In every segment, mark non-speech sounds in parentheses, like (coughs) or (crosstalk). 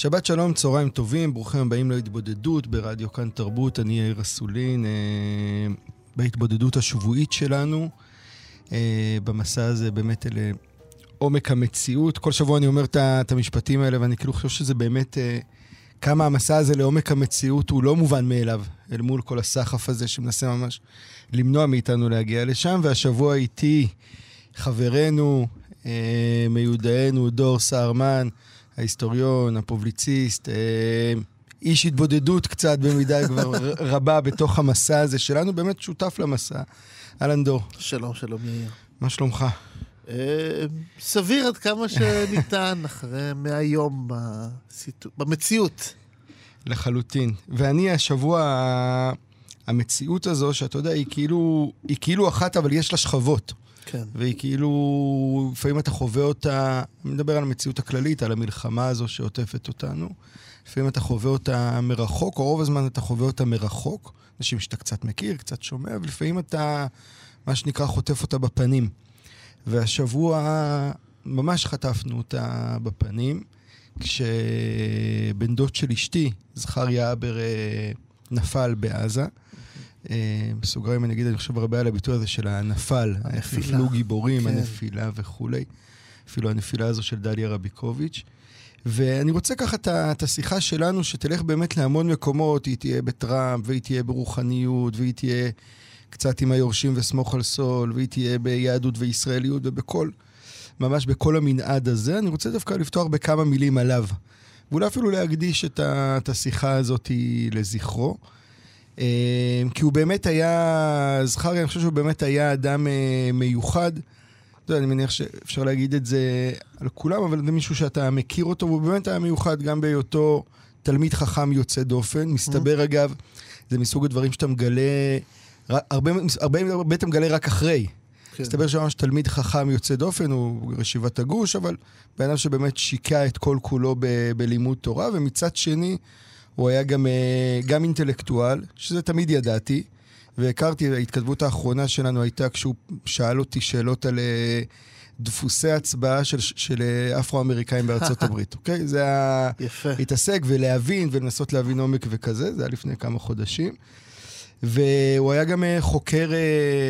שבת שלום, צהריים טובים, ברוכים הבאים להתבודדות ברדיו כאן תרבות, אני יאיר אסולין, אה, בהתבודדות השבועית שלנו. אה, במסע הזה באמת אל עומק המציאות. כל שבוע אני אומר את המשפטים האלה, ואני כאילו חושב שזה באמת, אה, כמה המסע הזה לעומק המציאות הוא לא מובן מאליו, אל מול כל הסחף הזה שמנסה ממש למנוע מאיתנו להגיע לשם. והשבוע איתי חברנו, אה, מיודענו, דור סהרמן. ההיסטוריון, הפובליציסט, אה, איש התבודדות קצת במידה (laughs) כבר רבה בתוך המסע הזה שלנו, באמת שותף למסע. אהלן דור. שלום, שלום יאיר. מה שלומך? אה, סביר עד כמה שניתן, (laughs) אחרי 100 יום במציאות. לחלוטין. ואני השבוע, המציאות הזו, שאתה יודע, היא כאילו, היא כאילו אחת, אבל יש לה שכבות. כן. והיא כאילו, לפעמים אתה חווה אותה, אני מדבר על המציאות הכללית, על המלחמה הזו שעוטפת אותנו. לפעמים אתה חווה אותה מרחוק, או רוב הזמן אתה חווה אותה מרחוק. אנשים שאתה קצת מכיר, קצת שומע, ולפעמים אתה, מה שנקרא, חוטף אותה בפנים. והשבוע ממש חטפנו אותה בפנים, כשבן דוד של אשתי, זכריה אבר, אה, נפל בעזה. אה, בסוגריים אני אגיד, אני חושב הרבה על הביטוי הזה של הנפל, נפלו גיבורים, כן. הנפילה וכולי. אפילו הנפילה הזו של דליה רביקוביץ'. ואני רוצה ככה את השיחה שלנו, שתלך באמת להמון מקומות, היא תהיה בטראמפ, והיא תהיה ברוחניות, והיא תהיה קצת עם היורשים וסמוך על סול, והיא תהיה ביהדות וישראליות, ובכל, ממש בכל המנעד הזה. אני רוצה דווקא לפתוח בכמה מילים עליו. ואולי אפילו להקדיש את השיחה הזאת לזכרו. אה, כי הוא באמת היה, זכריה, אני חושב שהוא באמת היה אדם אה, מיוחד. אתה יודע, אני מניח שאפשר להגיד את זה על כולם, אבל זה מישהו שאתה מכיר אותו, והוא באמת היה מיוחד גם בהיותו תלמיד חכם יוצא דופן. מסתבר. אגב, זה מסוג הדברים שאתה מגלה, הרבה, הרבה, הרבה אתה מגלה רק אחרי. כן. מסתבר שממש תלמיד חכם יוצא דופן, הוא רשיבת הגוש, אבל בן אדם שבאמת שיקע את כל כולו ב- בלימוד תורה, ומצד שני, הוא היה גם, אה, גם אינטלקטואל, שזה תמיד ידעתי, והכרתי, ההתכתבות האחרונה שלנו הייתה כשהוא שאל אותי שאלות על אה, דפוסי הצבעה של, של אה, אפרו-אמריקאים בארצות (laughs) הברית, אוקיי? זה היה... יפה. להתעסק ולהבין ולנסות להבין עומק וכזה, זה היה לפני כמה חודשים. והוא היה גם חוקר,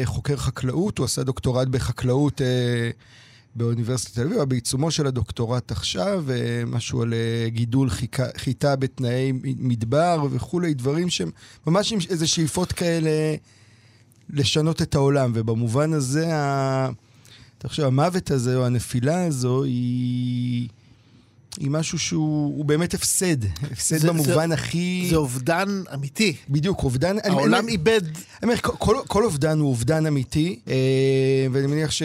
חוקר חקלאות, הוא עשה דוקטורט בחקלאות באוניברסיטת תל אביב, בעיצומו של הדוקטורט עכשיו, אה, משהו על אה, גידול חיכה, חיטה בתנאי מדבר וכולי, דברים שהם ממש עם איזה שאיפות כאלה לשנות את העולם. ובמובן הזה, ה... אתה חושב, המוות הזה או הנפילה הזו היא... היא משהו שהוא באמת הפסד, הפסד זה, במובן זה, הכי... זה אובדן אמיתי. בדיוק, אובדן... העולם אני, איבד... אני אומר, כל, כל אובדן הוא אובדן אמיתי, אה, ואני מניח ש...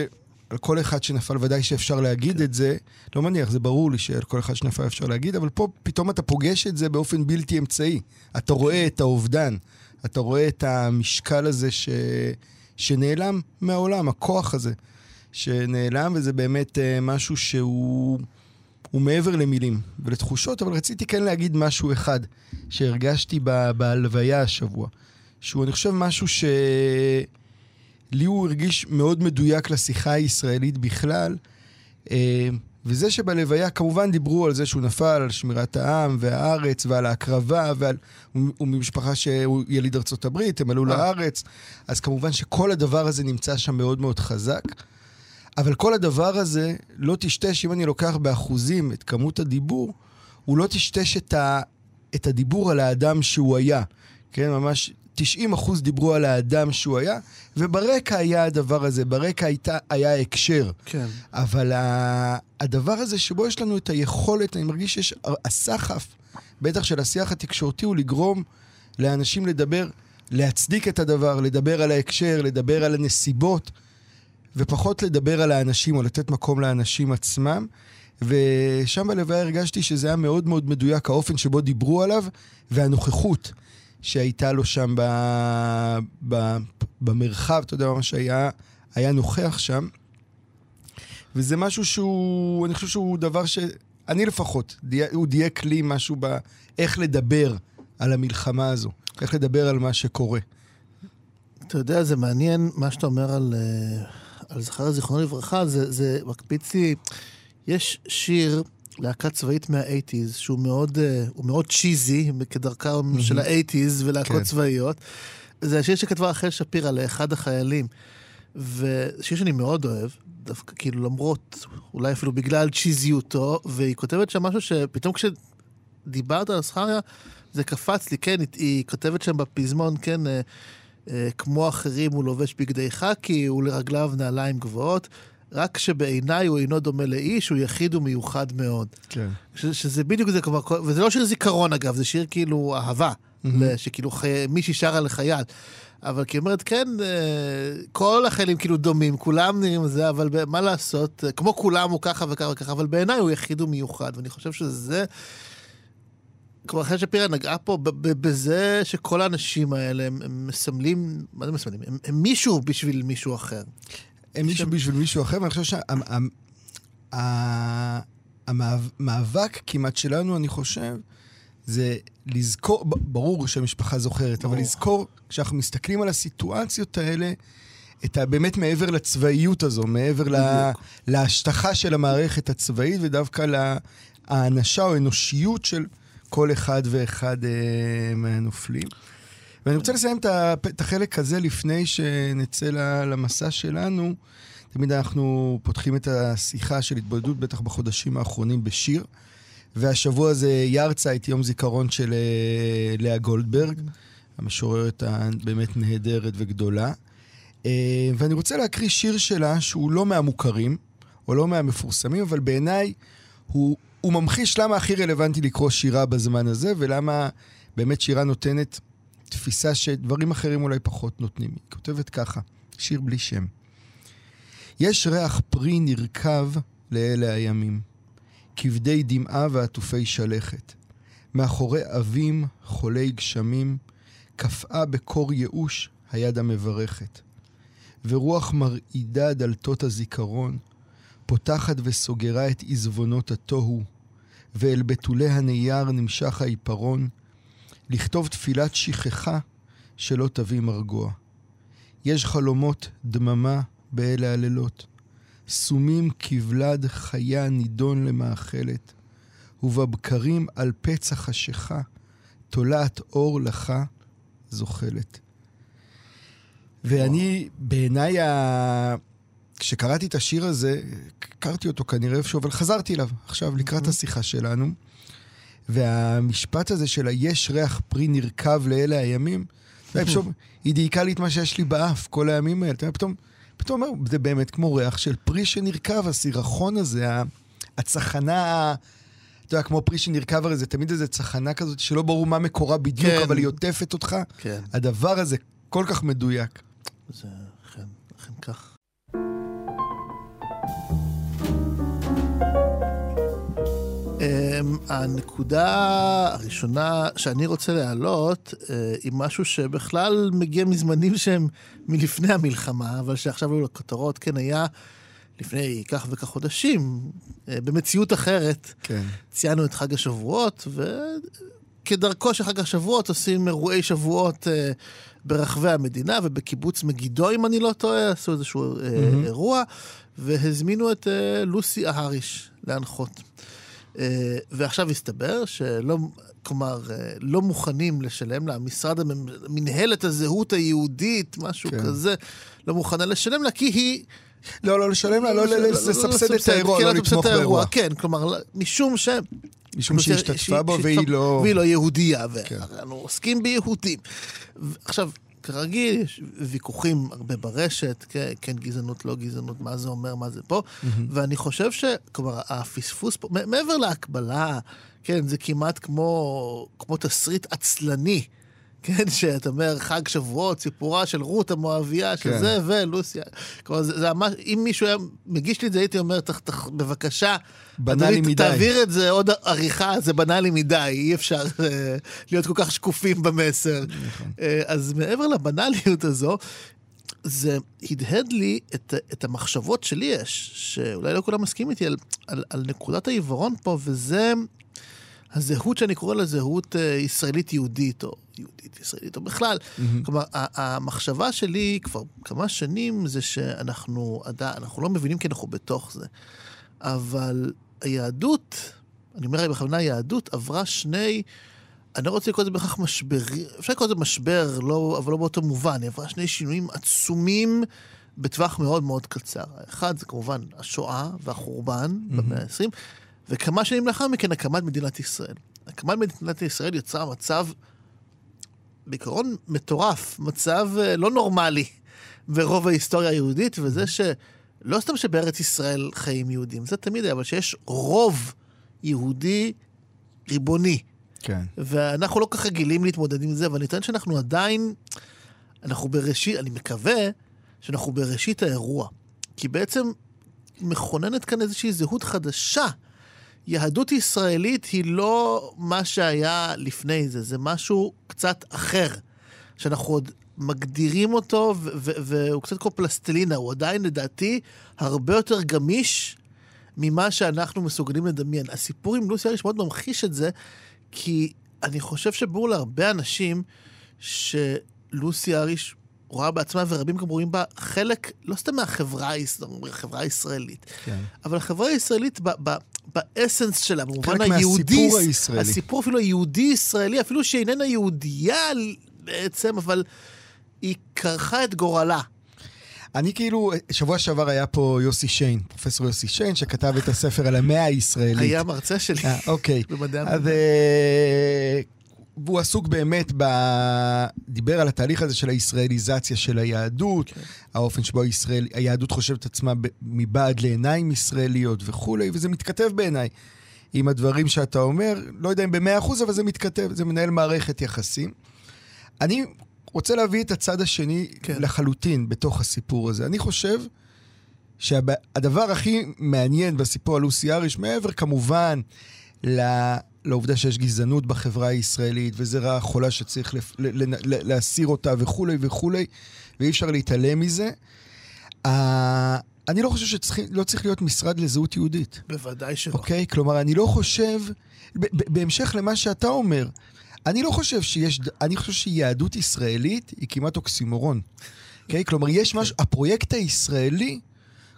על כל אחד שנפל ודאי שאפשר להגיד את זה. לא מניח, זה ברור לי שעל כל אחד שנפל אפשר להגיד, אבל פה פתאום אתה פוגש את זה באופן בלתי אמצעי. אתה רואה את האובדן, אתה רואה את המשקל הזה ש... שנעלם מהעולם, הכוח הזה שנעלם, וזה באמת uh, משהו שהוא הוא מעבר למילים ולתחושות, אבל רציתי כן להגיד משהו אחד שהרגשתי ב... בהלוויה השבוע, שהוא, אני חושב, משהו ש... לי הוא הרגיש מאוד מדויק לשיחה הישראלית בכלל. אה, וזה שבלוויה כמובן דיברו על זה שהוא נפל, על שמירת העם והארץ ועל ההקרבה, ועל... הוא ממשפחה שהוא יליד ארצות הברית, הם עלו אה. לארץ, אז כמובן שכל הדבר הזה נמצא שם מאוד מאוד חזק. אבל כל הדבר הזה לא טשטש, אם אני לוקח באחוזים את כמות הדיבור, הוא לא טשטש את, ה... את הדיבור על האדם שהוא היה. כן, ממש 90 אחוז דיברו על האדם שהוא היה, וברקע היה הדבר הזה, ברקע הייתה, היה הקשר. כן. אבל ה, הדבר הזה שבו יש לנו את היכולת, אני מרגיש שיש הסחף, בטח של השיח התקשורתי, הוא לגרום לאנשים לדבר, להצדיק את הדבר, לדבר על ההקשר, לדבר על הנסיבות. ופחות לדבר על האנשים או לתת מקום לאנשים עצמם. ושם בלוויה הרגשתי שזה היה מאוד מאוד מדויק, האופן שבו דיברו עליו והנוכחות שהייתה לו שם ב, ב, במרחב, אתה יודע, מה שהיה היה נוכח שם. וזה משהו שהוא, אני חושב שהוא דבר ש... אני לפחות, דייק, הוא דייק לי משהו באיך לדבר על המלחמה הזו, איך לדבר על מה שקורה. אתה יודע, זה מעניין מה שאתה אומר על, אה, על זכר זיכרונו לברכה, זה, זה מקפיץ לי, יש שיר, להקה צבאית מה-80's, שהוא מאוד, אה, הוא מאוד צ'יזי, כדרכם mm-hmm. של ה-80's ולהקות כן. צבאיות. זה השיר שכתבה רחל שפירא לאחד החיילים. ושיר שאני מאוד אוהב, דווקא כאילו למרות, אולי אפילו בגלל צ'יזיותו, והיא כותבת שם משהו שפתאום כשדיברת על זכריה, זה קפץ לי, כן, היא, היא כותבת שם בפזמון, כן, אה, אה, כמו אחרים הוא לובש בגדי חאקי, הוא לרגליו נעליים גבוהות. רק שבעיניי הוא אינו דומה לאיש, הוא יחיד ומיוחד מאוד. כן. ש, שזה בדיוק זה כבר, וזה לא שיר זיכרון אגב, זה שיר כאילו אהבה, mm-hmm. שכאילו חי, מישהי שרה לחייל. אבל כי אומרת, כן, אה, כל החיילים כאילו דומים, כולם נראים זה, אבל מה לעשות, כמו כולם הוא ככה וככה וככה, אבל בעיניי הוא יחיד ומיוחד, ואני חושב שזה... כלומר, אחרי שפירה נגעה פה בזה שכל האנשים האלה הם, הם מסמלים, מה זה מסמלים? הם, הם מישהו בשביל מישהו אחר. הם מישהו בשביל מישהו אחר, ואני חושב שהמאבק כמעט שלנו, אני חושב, זה לזכור, ברור שהמשפחה זוכרת, אבל לזכור, כשאנחנו מסתכלים על הסיטואציות האלה, את ה... באמת מעבר לצבאיות הזו, מעבר לה, להשטחה של המערכת הצבאית, ודווקא להאנשה או אנושיות של כל אחד ואחד אה, מהנופלים. ואני רוצה לסיים את החלק הזה לפני שנצא למסע שלנו. תמיד אנחנו פותחים את השיחה של התבודדות, בטח בחודשים האחרונים, בשיר. והשבוע זה יארצייט, יום זיכרון של uh, לאה גולדברג, המשוררת הבאמת נהדרת וגדולה. Uh, ואני רוצה להקריא שיר שלה שהוא לא מהמוכרים, או לא מהמפורסמים, אבל בעיניי הוא, הוא ממחיש למה הכי רלוונטי לקרוא שירה בזמן הזה, ולמה באמת שירה נותנת תפיסה שדברים אחרים אולי פחות נותנים. היא כותבת ככה, שיר בלי שם. יש ריח פרי נרקב לאלה הימים. כבדי דמעה ועטופי שלכת. מאחורי אבים חולי גשמים, קפאה בקור ייאוש היד המברכת. ורוח מרעידה דלתות הזיכרון, פותחת וסוגרה את עזבונות התוהו, ואל בתולי הנייר נמשך העיפרון, לכתוב תפילת שכחה שלא תביא מרגוע. יש חלומות דממה באלה הלילות. סומים כבלד חיה נידון למאכלת, ובבקרים על פצע חשיכה, תולעת אור לך זוחלת. ואני, בעיניי, ה... כשקראתי את השיר הזה, הכרתי אותו כנראה איפשהו, אבל חזרתי אליו עכשיו לקראת השיחה שלנו. והמשפט הזה של היש ריח פרי נרקב לאלה הימים, (laughs) היא דייקה לי את מה שיש לי באף כל הימים האלה. פתאום... פתאום אומר, זה באמת כמו ריח של פרי שנרקב, הסירחון הזה, הצחנה, אתה יודע, כמו פרי שנרקב, הרי זה תמיד איזה צחנה כזאת שלא ברור מה מקורה בדיוק, כן. אבל היא עוטפת אותך. כן. הדבר הזה כל כך מדויק. זה אכן, אכן כך. הנקודה הראשונה שאני רוצה להעלות אה, היא משהו שבכלל מגיע מזמנים שהם מלפני המלחמה, אבל שעכשיו היו לכותרות, כן, היה לפני כך וכך חודשים, אה, במציאות אחרת. כן. ציינו את חג השבועות, וכדרכו של חג השבועות עושים אירועי שבועות אה, ברחבי המדינה, ובקיבוץ מגידו, אם אני לא טועה, עשו איזשהו mm-hmm. אירוע, והזמינו את לוסי אהריש להנחות. אה, ועכשיו הסתבר שלא, כלומר, אה, לא מוכנים לשלם לה, משרד מנהלת הזהות היהודית, משהו כן. כזה, לא מוכנה לשלם לה, כי היא... לא, לא לשלם לה, לא, לא, לא לסבסד את האירוע, לא לתמוך באירוע. כן, כלומר, משום ש... משום שהיא השתתפה בו והיא לא... והיא לא יהודייה, כן. ואנחנו עוסקים ביהודים. עכשיו, כרגיל, יש ויכוחים הרבה ברשת, כן, כן גזענות, לא גזענות, מה זה אומר, מה זה פה, mm-hmm. ואני חושב שכלומר, הפספוס פה, מעבר להקבלה, כן, זה כמעט כמו, כמו תסריט עצלני. כן, שאתה אומר, חג שבועות, סיפורה של רות המואביה, כן. שזה, ולוסיה. כלומר, זה, זה ממש, אם מישהו היה מגיש לי את זה, הייתי אומר, "תח- תח- בבקשה, בנאלי מדי." תעביר את זה עוד עריכה, זה בנאלי מדי, אי אפשר אה, להיות כל כך שקופים במסר. נכון. אה, אז מעבר לבנאליות הזו, זה הדהד לי את, את המחשבות שלי יש, שאולי לא כולם מסכימים איתי, על, על, על נקודת העיוורון פה, וזה הזהות שאני קורא לה זהות אה, ישראלית-יהודית, או יהודית-ישראלית, או בכלל. כלומר, ה- המחשבה שלי כבר כמה שנים זה שאנחנו עדיין, אנחנו לא מבינים כי אנחנו בתוך זה. אבל היהדות, אני אומר בכוונה יהדות, עברה שני, אני לא רוצה לקרוא לזה בהכרח משברי, אפשר לקרוא לזה משבר, לא, אבל לא באותו מובן, היא עברה שני שינויים עצומים בטווח מאוד מאוד קצר. האחד זה כמובן השואה והחורבן במאה ה-20, וכמה שנים לאחר מכן הקמת מדינת ישראל. הקמת מדינת ישראל יצרה מצב, בעיקרון מטורף, מצב אה, לא נורמלי ברוב ההיסטוריה היהודית, וזה שלא סתם שבארץ ישראל חיים יהודים, זה תמיד היה, אבל שיש רוב יהודי ריבוני. כן. ואנחנו לא כל כך רגילים להתמודד עם זה, אבל אני טוען שאנחנו עדיין, אנחנו בראשית, אני מקווה שאנחנו בראשית האירוע. כי בעצם מכוננת כאן איזושהי זהות חדשה. יהדות ישראלית היא לא מה שהיה לפני זה, זה משהו קצת אחר, שאנחנו עוד מגדירים אותו, והוא קצת כמו פלסטלינה, הוא עדיין לדעתי הרבה יותר גמיש ממה שאנחנו מסוגלים לדמיין. הסיפור עם לוסי אריש מאוד ממחיש את זה, כי אני חושב שברור להרבה אנשים שלוסי אריש רואה בעצמה, ורבים גם רואים בה, חלק, לא סתם מהחברה החברה הישראלית, כן. אבל החברה הישראלית ב- ב- באסנס שלה, במובן חלק היהודי, מהסיפור הישראלי. הסיפור אפילו היהודי-ישראלי, אפילו שהיא איננה יהודייה בעצם, אבל היא כרכה את גורלה. אני כאילו, שבוע שעבר היה פה יוסי שיין, פרופסור יוסי שיין, שכתב את הספר על המאה הישראלית. היה מרצה שלי. אה, אוקיי. במדעי אז המדינה. אה, והוא עסוק באמת ב... דיבר על התהליך הזה של הישראליזציה של היהדות, כן. האופן שבו הישראל... היהדות חושבת עצמה ב... מבעד לעיניים ישראליות וכולי, וזה מתכתב בעיניי עם הדברים שאתה אומר, לא יודע אם במאה אחוז, אבל זה מתכתב, זה מנהל מערכת יחסים. אני רוצה להביא את הצד השני. כן. לחלוטין בתוך הסיפור הזה. אני חושב שהדבר הכי מעניין בסיפור על לוסי אריש, מעבר כמובן ל- לעובדה שיש גזענות בחברה הישראלית, וזה רעה חולה שצריך לפ... ל- ל- ל- להסיר אותה וכולי וכולי, ואי אפשר להתעלם מזה. אני לא חושב שלא צריך להיות משרד לזהות יהודית. בוודאי שלא. אוקיי? כלומר, אני לא חושב, בהמשך למה שאתה אומר, אני לא חושב שיש, אני חושב שיהדות ישראלית היא כמעט אוקסימורון. אוקיי? כלומר, יש משהו, הפרויקט הישראלי,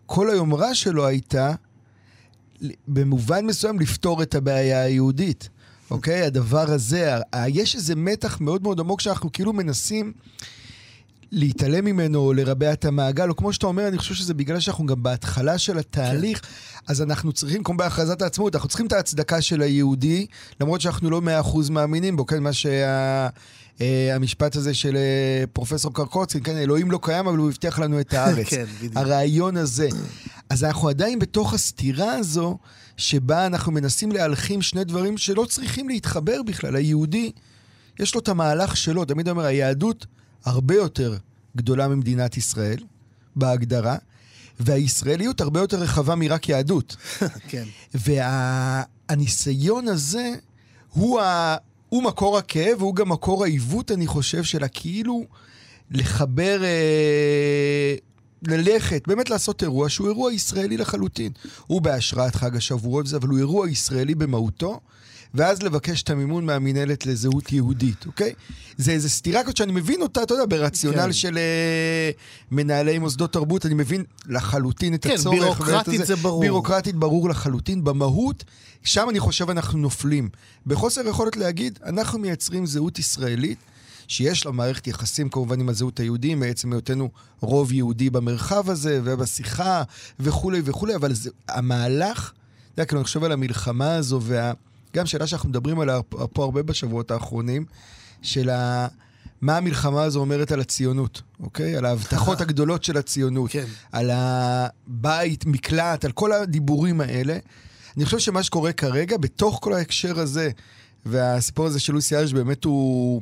כל היומרה שלו הייתה, במובן מסוים, לפתור את הבעיה היהודית. אוקיי? הדבר הזה, יש איזה מתח מאוד מאוד עמוק שאנחנו כאילו מנסים להתעלם ממנו או לרבע את המעגל, או כמו שאתה אומר, אני חושב שזה בגלל שאנחנו גם בהתחלה של התהליך, כן. אז אנחנו צריכים, כמו בהכרזת העצמאות, אנחנו צריכים את ההצדקה של היהודי, למרות שאנחנו לא מאה אחוז מאמינים בו, כן, מה שה... אה, המשפט הזה של אה, פרופסור קרקוצקין, כן, אלוהים לא קיים, אבל הוא הבטיח לנו את (laughs) הארץ. כן, בדיוק. הרעיון הזה. אז אנחנו עדיין בתוך הסתירה הזו, שבה אנחנו מנסים להלחים שני דברים שלא צריכים להתחבר בכלל. היהודי, יש לו את המהלך שלו, תמיד אומר, היהדות הרבה יותר גדולה ממדינת ישראל, בהגדרה, והישראליות הרבה יותר רחבה מרק יהדות. (laughs) כן. והניסיון הזה הוא, ה... הוא מקור הכאב, והוא גם מקור העיוות, אני חושב, של הכאילו לחבר, אה... ללכת, באמת לעשות אירוע שהוא אירוע ישראלי לחלוטין. הוא בהשראת חג השבועות, אבל הוא אירוע ישראלי במהותו. ואז לבקש את המימון מהמינהלת לזהות יהודית, אוקיי? זה איזו סתירה כזאת שאני מבין אותה, אתה יודע, ברציונל כן. של אה, מנהלי מוסדות תרבות, אני מבין לחלוטין את כן, הצורך. ואת בירוקרטית. זה ברור. בירוקרטית ברור לחלוטין. במהות, שם אני חושב אנחנו נופלים. בחוסר יכולת להגיד, אנחנו מייצרים זהות ישראלית. שיש לה מערכת יחסים כמובן עם הזהות היהודי, מעצם היותנו רוב יהודי במרחב הזה ובשיחה וכולי וכולי, אבל זה, המהלך, אתה יודע, כאילו אני חושב על המלחמה הזו, וה, גם שאלה שאנחנו מדברים עליה פה הרבה בשבועות האחרונים, של ה... מה המלחמה הזו אומרת על הציונות, אוקיי? על ההבטחות (laughs) הגדולות של הציונות. כן. על הבית, מקלט, על כל הדיבורים האלה. אני חושב שמה שקורה כרגע, בתוך כל ההקשר הזה, והסיפור הזה של לוסי אריש באמת הוא...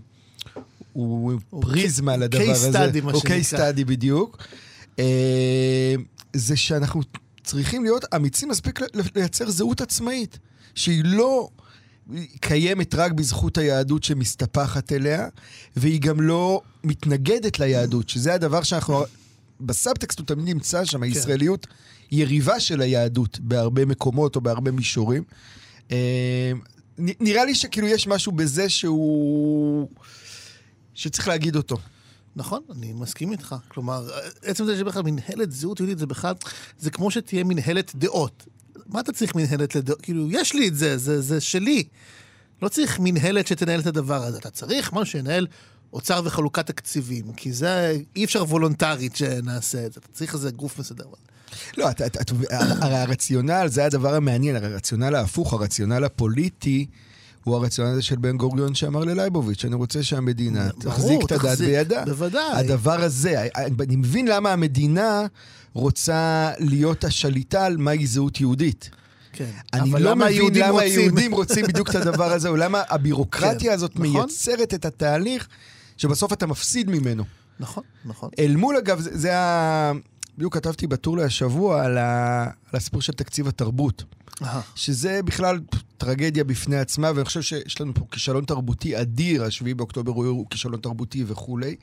הוא הוא פריזמה case לדבר הזה. study, מה הוא שנקרא. case study בדיוק. אה, זה שאנחנו צריכים להיות אמיצים מספיק לייצר זהות עצמאית, שהיא לא קיימת רק בזכות היהדות שמסתפחת אליה, והיא גם לא מתנגדת ליהדות, שזה הדבר שאנחנו... בסאבטקסט הוא תמיד נמצא שם, הישראליות יריבה של היהדות בהרבה מקומות או בהרבה מישורים. אה, נראה לי שכאילו יש משהו בזה שהוא... שצריך להגיד אותו. נכון, אני מסכים איתך. כלומר, עצם זה שבכלל מנהלת זהות יהודית זה בכלל, זה כמו שתהיה מנהלת דעות. מה אתה צריך מנהלת לדעות? כאילו, יש לי את זה, זה, זה שלי. לא צריך מנהלת שתנהל את הדבר הזה. אתה צריך משהו שינהל אוצר וחלוקת תקציבים, כי זה, אי אפשר וולונטרית שנעשה את זה. אתה צריך איזה גוף מסדר. לא, את, את, את, הרי הרציונל, זה הדבר המעניין, הרי הרציונל ההפוך, הרציונל הפוליטי, הוא הרציונל הזה של בן גוריון שאמר ללייבוביץ', אני רוצה שהמדינה ברור, תחזיק את הדת בידה. בוודאי. הדבר הזה, אני מבין למה המדינה רוצה להיות השליטה על מהי זהות יהודית. כן. אני לא למה מבין היהודים למה רוצים? היהודים רוצים בדיוק את הדבר הזה, או למה הבירוקרטיה כן, הזאת נכון. מייצרת את התהליך שבסוף אתה מפסיד ממנו. נכון, נכון. אל מול, אגב, זה, זה ה... בדיוק כתבתי בטור להשבוע על, ה... על הסיפור של תקציב התרבות. אהה. שזה בכלל טרגדיה בפני עצמה, ואני חושב שיש לנו פה כישלון תרבותי אדיר, השביעי באוקטובר הוא כישלון תרבותי וכולי,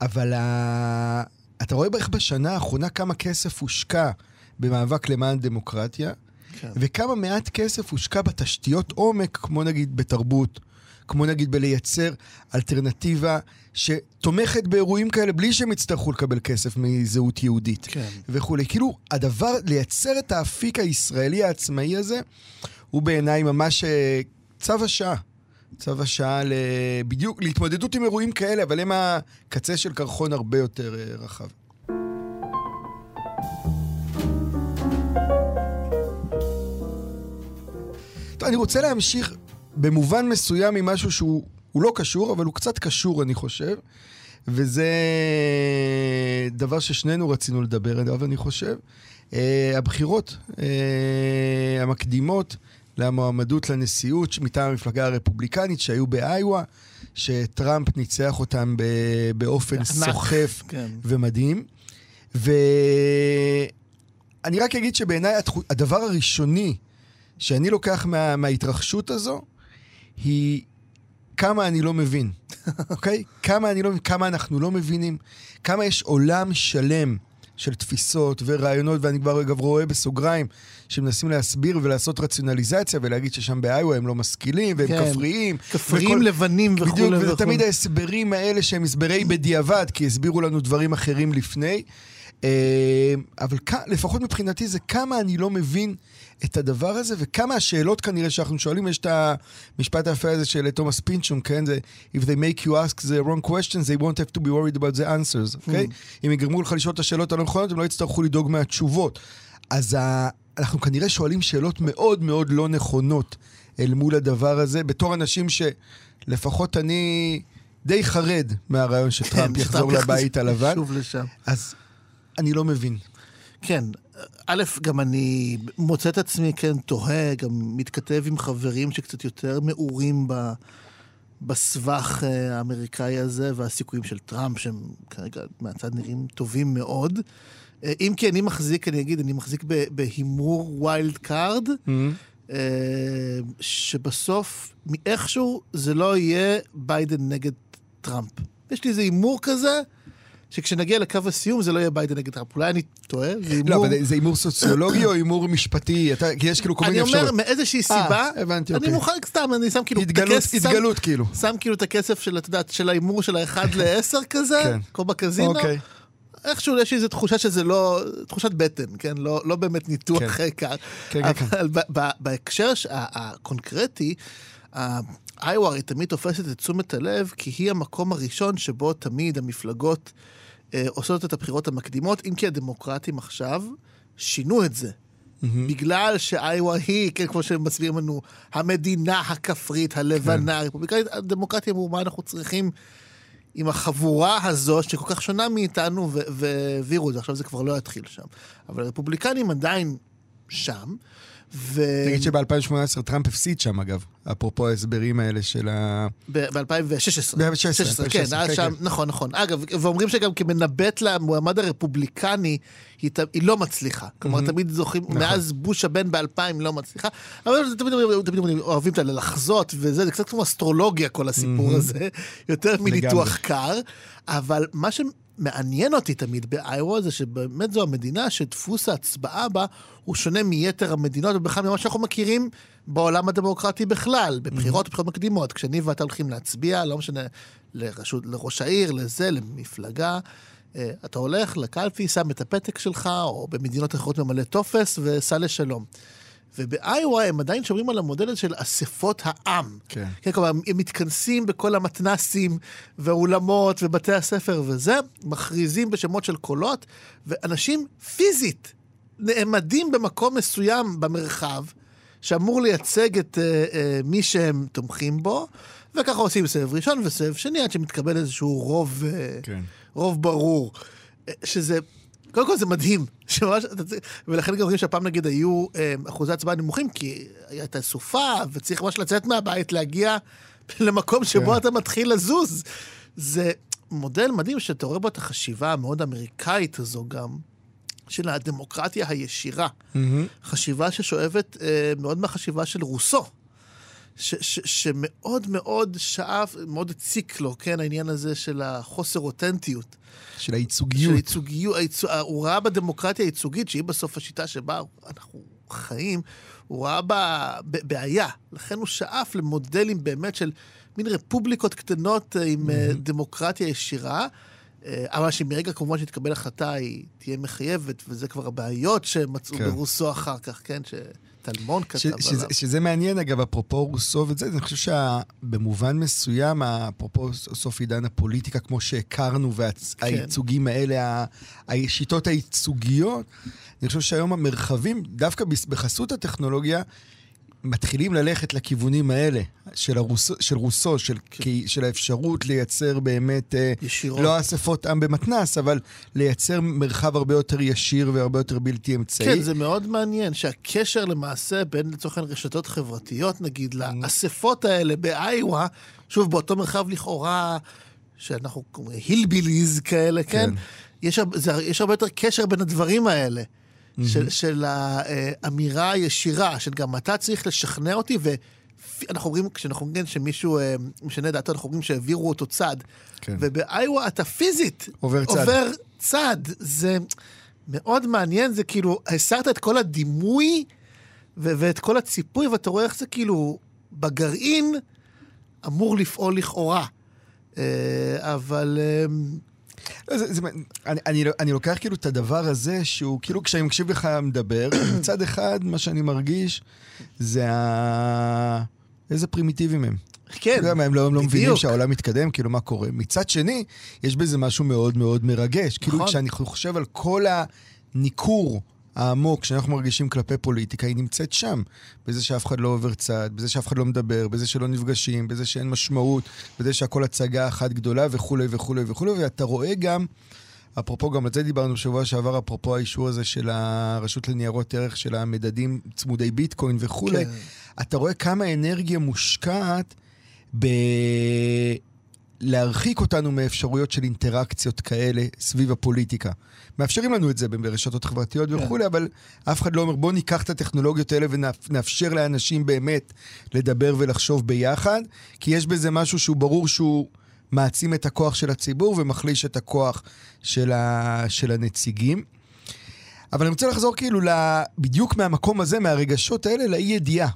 אבל ה... אתה רואה בערך בשנה האחרונה כמה כסף הושקע במאבק למען דמוקרטיה, כן. וכמה מעט כסף הושקע בתשתיות עומק, כמו נגיד בתרבות, כמו נגיד בלייצר אלטרנטיבה שתומכת באירועים כאלה בלי שהם יצטרכו לקבל כסף מזהות יהודית. כן. וכולי. כאילו, הדבר, לייצר את האפיק הישראלי העצמאי הזה, הוא בעיניי ממש אה, צו השעה. צו השעה ל... בדיוק, להתמודדות עם אירועים כאלה, אבל הם הקצה של קרחון הרבה יותר אה, רחב. טוב, אני רוצה להמשיך במובן מסוים ממשהו שהוא הוא לא קשור, אבל הוא קצת קשור, אני חושב. וזה דבר ששנינו רצינו לדבר עליו, אני חושב. Uh, הבחירות uh, המקדימות למועמדות לנשיאות מטעם המפלגה הרפובליקנית שהיו באיווה, שטראמפ ניצח אותם באופן סוחף כן. ומדהים. ואני רק אגיד שבעיניי הדבר הראשוני שאני לוקח מה, מההתרחשות הזו, היא כמה אני לא מבין, (laughs) אוקיי? כמה אני לא כמה אנחנו לא מבינים, כמה יש עולם שלם של תפיסות ורעיונות, ואני כבר אגב רואה בסוגריים, שמנסים להסביר ולעשות רציונליזציה ולהגיד ששם באיווה הם לא משכילים והם כן. כפריים. כפריים וכל- לבנים וכולי בדיוק, וזה וכולי. תמיד ההסברים האלה שהם הסברי בדיעבד, כי הסבירו לנו דברים אחרים לפני. אה, אבל כ- לפחות מבחינתי זה כמה אני לא מבין את הדבר הזה, וכמה השאלות כנראה שאנחנו שואלים, יש את המשפט היפה הזה של תומאס פינצ'ון, כן? זה If they make you ask the wrong questions, they won't have to be worried about the answers, אוקיי? אם יגרמו לך לשאול את השאלות הלא נכונות, הם לא יצטרכו לדאוג מהתשובות. אז ה... אנחנו כנראה שואלים שאלות מאוד מאוד לא נכונות אל מול הדבר הזה, בתור אנשים שלפחות אני די חרד מהרעיון (laughs) שטראמפ כן, יחזור לבית הלבן, שוב לשם. אז אני לא מבין. כן, א', גם אני מוצא את עצמי, כן, תוהה, גם מתכתב עם חברים שקצת יותר מעורים ב... בסבך אה, האמריקאי הזה, והסיכויים של טראמפ, שהם כרגע מהצד נראים טובים מאוד. אה, אם כי אני מחזיק, אני אגיד, אני מחזיק בהימור wild card, אה, שבסוף, מאיכשהו, זה לא יהיה ביידן נגד טראמפ. יש לי איזה הימור כזה, שכשנגיע לקו הסיום זה לא יהיה ביידן נגד טראמפ. אולי אני טועה, זה הימור... לא, אבל זה הימור סוציולוגי או הימור משפטי? אתה- כי יש כאילו כל מיני אני אפשרויות. אומר, מאיזושהי סיבה, אה, הבנתי, אני אוקיי. מוכן סתם, אני שם כאילו... התגלות, התגלות כאילו. שם כאילו את הכסף של, את יודעת, של ההימור של האחד (laughs) לעשר כזה, כן. כמו בקזינו. אוקיי. איכשהו יש לי איזו תחושה שזה לא, תחושת בטן, כן? לא, לא באמת ניתוח כן. חקר. כן, כן, אבל ב- ב- בהקשר הקונקרטי, איווה הרי תמיד תופסת את תשומת הלב, כי היא המקום הראשון שבו תמיד המפלגות עושות את הבחירות המקדימות, אם כי הדמוקרטים עכשיו שינו את זה. בגלל שאיווה היא, כן, כמו שהם מסבירים לנו, המדינה הכפרית, הלבנה, הרפובליקנית, הדמוקרטיה אמרו, מה אנחנו צריכים עם החבורה הזו, שכל כך שונה מאיתנו, והעבירו את זה. עכשיו זה כבר לא יתחיל שם. אבל הרפובליקנים עדיין שם. ו... תגיד שב-2018 טראמפ הפסיד שם, אגב, אפרופו ההסברים האלה של ה... ב-2016. ב-2016, כן, היה שם, נכון, נכון. אגב, ואומרים שגם כמנבט למועמד הרפובליקני, היא, היא לא מצליחה. כלומר, תמיד זוכים, נכון. מאז בוש הבן ב-2000 לא מצליחה. אבל תמיד, תמיד, תמיד אוהבים את לחזות, וזה, זה קצת כמו אסטרולוגיה כל הסיפור הזה, יותר מניתוח קר. אבל מה ש... מעניין אותי תמיד באיווה זה שבאמת זו המדינה שדפוס ההצבעה בה הוא שונה מיתר המדינות, ובכלל ממה שאנחנו מכירים בעולם הדמוקרטי בכלל, בבחירות ובחירות מקדימות. כשאני ואתה הולכים להצביע, לא משנה, לרשות, לראש העיר, לזה, למפלגה, אה, אתה הולך לקלפי, שם את הפתק שלך, או במדינות אחרות ממלא טופס, וסע לשלום. ובאיווה הם עדיין שומרים על המודל של אספות העם. כן. כן, כלומר, הם מתכנסים בכל המתנסים והאולמות ובתי הספר וזה, מכריזים בשמות של קולות, ואנשים פיזית נעמדים במקום מסוים במרחב, שאמור לייצג את uh, uh, מי שהם תומכים בו, וככה עושים סבב ראשון וסבב שני, עד שמתקבל איזשהו רוב, uh, כן. רוב ברור. שזה קודם כל זה מדהים, (laughs) שממש, ולכן גם אומרים שהפעם נגיד היו אה, אחוזי הצבעה נמוכים, כי הייתה סופה, וצריך ממש לצאת מהבית, להגיע (laughs) למקום שבו כן. אתה מתחיל לזוז. זה מודל מדהים שאתה רואה בו את החשיבה המאוד אמריקאית הזו גם, של הדמוקרטיה הישירה. Mm-hmm. חשיבה ששואבת אה, מאוד מהחשיבה של רוסו. ש, ש, שמאוד מאוד שאף, מאוד הציק לו, כן, העניין הזה של החוסר אותנטיות. של הייצוגיות. של הייצוגיות, הייצוג, הוא ראה בדמוקרטיה הייצוגית, שהיא בסוף השיטה שבה אנחנו חיים, הוא ראה בה בעיה. לכן הוא שאף למודלים באמת של מין רפובליקות קטנות אה, עם mm-hmm. דמוקרטיה ישירה. אה, אבל שמרגע כמובן שתקבל החלטה היא תהיה מחייבת, וזה כבר הבעיות שמצאו כן. ברוסו אחר כך, כן? ש... טלמון כתב עליו. שזה, שזה מעניין, אגב, אפרופו רוסו וזה, אני חושב שבמובן מסוים, אפרופו סוף עידן הפוליטיקה, כמו שהכרנו, והייצוגים כן. האלה, השיטות הייצוגיות, אני חושב שהיום המרחבים, דווקא בחסות הטכנולוגיה, מתחילים ללכת לכיוונים האלה, של, הרוס, של רוסו, של, כן. של האפשרות לייצר באמת, אה, ישירות. לא אספות עם במתנס, אבל לייצר מרחב הרבה יותר ישיר והרבה יותר בלתי אמצעי. כן, זה מאוד מעניין שהקשר למעשה בין לצורך העניין רשתות חברתיות, נגיד, mm. לאספות האלה באיווה, שוב, באותו מרחב לכאורה, שאנחנו הילביליז כאלה, כן? כן? יש, זה, יש הרבה יותר קשר בין הדברים האלה. של, של האמירה הישירה, של גם אתה צריך לשכנע אותי, ואנחנו אומרים, כשאנחנו אומרים שמישהו אה, משנה דעתו, אנחנו אומרים שהעבירו אותו צד. כן. ובאיווה אתה פיזית עובר צד. עובר צד. זה מאוד מעניין, זה כאילו, הסרת את כל הדימוי ו- ואת כל הציפוי, ואתה רואה איך זה כאילו, בגרעין אמור לפעול לכאורה. אה, אבל אה, לא, זה, זה, אני, אני, אני לוקח כאילו את הדבר הזה, שהוא כאילו כשאני מקשיב לך מדבר, (clears throat) מצד אחד מה שאני מרגיש זה ה... איזה פרימיטיביים הם. כן, יודע מה, הם לא, הם לא מבינים שהעולם מתקדם, כאילו מה קורה. מצד שני, יש בזה משהו מאוד מאוד מרגש. כאילו, נכון. כאילו כשאני חושב על כל הניכור העמוק שאנחנו מרגישים כלפי פוליטיקה, היא נמצאת שם. בזה שאף אחד לא עובר צד, בזה שאף אחד לא מדבר, בזה שלא נפגשים, בזה שאין משמעות, בזה שהכל הצגה אחת גדולה וכולי וכולי וכולי, ואתה רואה גם... אפרופו, גם על זה דיברנו בשבוע שעבר, אפרופו האישור הזה של הרשות לניירות ערך, של המדדים צמודי ביטקוין וכולי, כן. אתה רואה כמה אנרגיה מושקעת ב... להרחיק אותנו מאפשרויות של אינטראקציות כאלה סביב הפוליטיקה. מאפשרים לנו את זה ברשתות חברתיות כן. וכולי, אבל אף אחד לא אומר, בואו ניקח את הטכנולוגיות האלה ונאפשר לאנשים באמת לדבר ולחשוב ביחד, כי יש בזה משהו שהוא ברור שהוא מעצים את הכוח של הציבור ומחליש את הכוח של, ה... של הנציגים. אבל אני רוצה לחזור כאילו בדיוק מהמקום הזה, מהרגשות האלה, לאי ידיעה.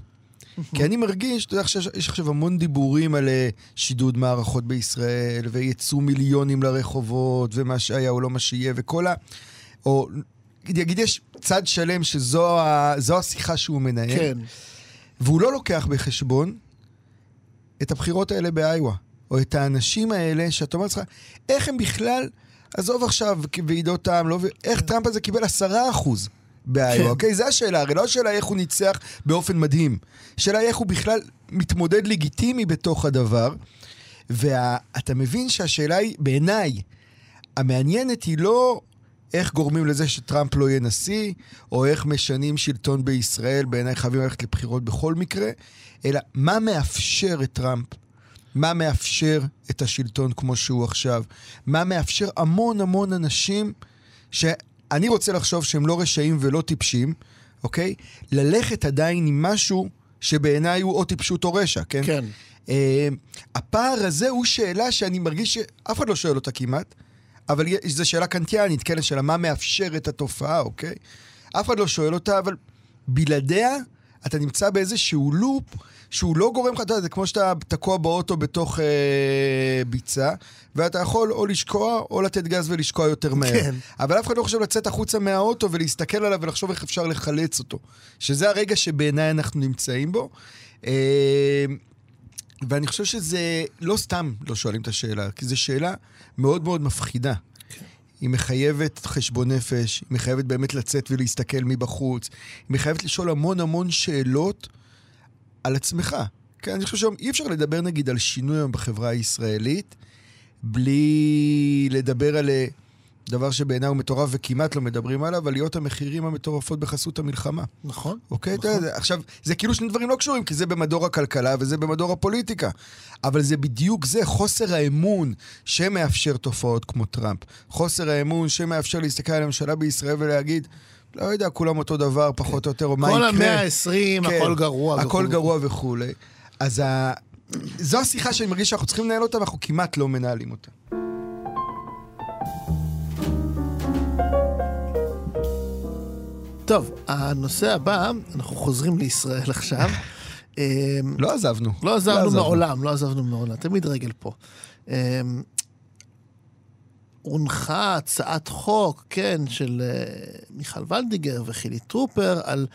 כי אני מרגיש, אתה יודע, יש עכשיו המון דיבורים על אה, שידוד מערכות בישראל, ויצאו מיליונים לרחובות, ומה שהיה או לא מה שיהיה, וכל ה... או נגיד, יש צד שלם שזו ה... השיחה שהוא מנהל, כן. והוא לא לוקח בחשבון את הבחירות האלה באיווה, או את האנשים האלה, שאתה אומר לעצמך, איך הם בכלל, עזוב עכשיו ועידות העם, לא... איך כן. טראמפ הזה קיבל עשרה אחוז. באיו, כן. אוקיי? זו השאלה, הרי לא השאלה איך הוא ניצח באופן מדהים. השאלה איך הוא בכלל מתמודד לגיטימי בתוך הדבר. ואתה וה... מבין שהשאלה היא, בעיניי, המעניינת היא לא איך גורמים לזה שטראמפ לא יהיה נשיא, או איך משנים שלטון בישראל, בעיניי חייבים ללכת לבחירות בכל מקרה, אלא מה מאפשר את טראמפ מה מאפשר את השלטון כמו שהוא עכשיו, מה מאפשר המון המון אנשים שאני רוצה לחשוב שהם לא רשעים ולא טיפשים, אוקיי? ללכת עדיין עם משהו שבעיניי הוא או טיפשות או רשע, כן? כן. Uh, הפער הזה הוא שאלה שאני מרגיש שאף אחד לא שואל אותה כמעט, אבל זו שאלה קנטיאנית, כן? שאלה מה מאפשר את התופעה, אוקיי? אף אחד לא שואל אותה, אבל בלעדיה אתה נמצא באיזשהו לופ שהוא לא גורם לך, אתה יודע, זה כמו שאתה תקוע באוטו בתוך אה, ביצה, ואתה יכול או לשקוע או לתת גז ולשקוע יותר מהר. כן. אבל אף אחד לא חושב לצאת החוצה מהאוטו ולהסתכל עליו ולחשוב איך אפשר לחלץ אותו. שזה הרגע שבעיניי אנחנו נמצאים בו. אה, ואני חושב שזה לא סתם לא שואלים את השאלה, כי זו שאלה מאוד מאוד מפחידה. היא מחייבת חשבון נפש, היא מחייבת באמת לצאת ולהסתכל מבחוץ, היא מחייבת לשאול המון המון שאלות על עצמך. כן, אני חושב שאי אפשר לדבר נגיד על שינוי היום בחברה הישראלית בלי לדבר על אה, דבר שבעיניי הוא מטורף וכמעט לא מדברים עליו, עליות המחירים המטורפות בחסות המלחמה. נכון. אוקיי? נכון. אתה עכשיו, זה כאילו שני דברים לא קשורים, כי זה במדור הכלכלה וזה במדור הפוליטיקה. אבל זה בדיוק זה, חוסר האמון שמאפשר תופעות כמו טראמפ. חוסר האמון שמאפשר להסתכל על הממשלה בישראל ולהגיד, לא יודע, כולם אותו דבר, פחות או יותר, או מה יקרה. כל המאה ה-20, כן, הכל גרוע. הכל גרוע וכולי. אז ה... זו השיחה שאני מרגיש שאנחנו צריכים לנהל אותה, ואנחנו כמעט לא מנהלים אותה. טוב, הנושא הבא, אנחנו חוזרים לישראל (laughs) עכשיו. אמ, לא עזבנו. לא עזבנו לא מעולם, לא עזבנו מעולם, תמיד רגל פה. הונחה הצעת חוק, כן, של uh, מיכל ולדיגר וחילי טרופר, על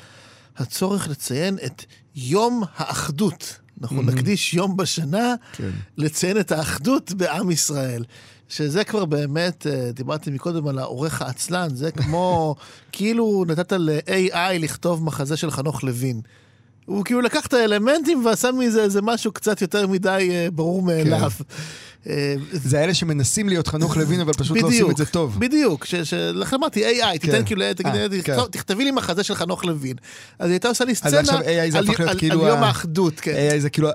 הצורך לציין את יום האחדות. אנחנו mm-hmm. נקדיש יום בשנה כן. לציין את האחדות בעם ישראל. שזה כבר באמת, uh, דיברתי מקודם על העורך העצלן, זה כמו, (laughs) כאילו נתת ל-AI לכתוב מחזה של חנוך לוין. הוא כאילו לקח את האלמנטים ועשה מזה איזה משהו קצת יותר מדי uh, ברור מאליו. כן. אה, זה אלה שמנסים להיות חנוך לוין, אבל פשוט לא עושים את זה טוב. בדיוק, לכן אמרתי AI, תיתן כן. כאילו, אה, כן. תכתבי לי מחזה של חנוך לוין. אז היא הייתה עושה לי סצנה על כאילו יום האחדות, כן. AI זה כאילו,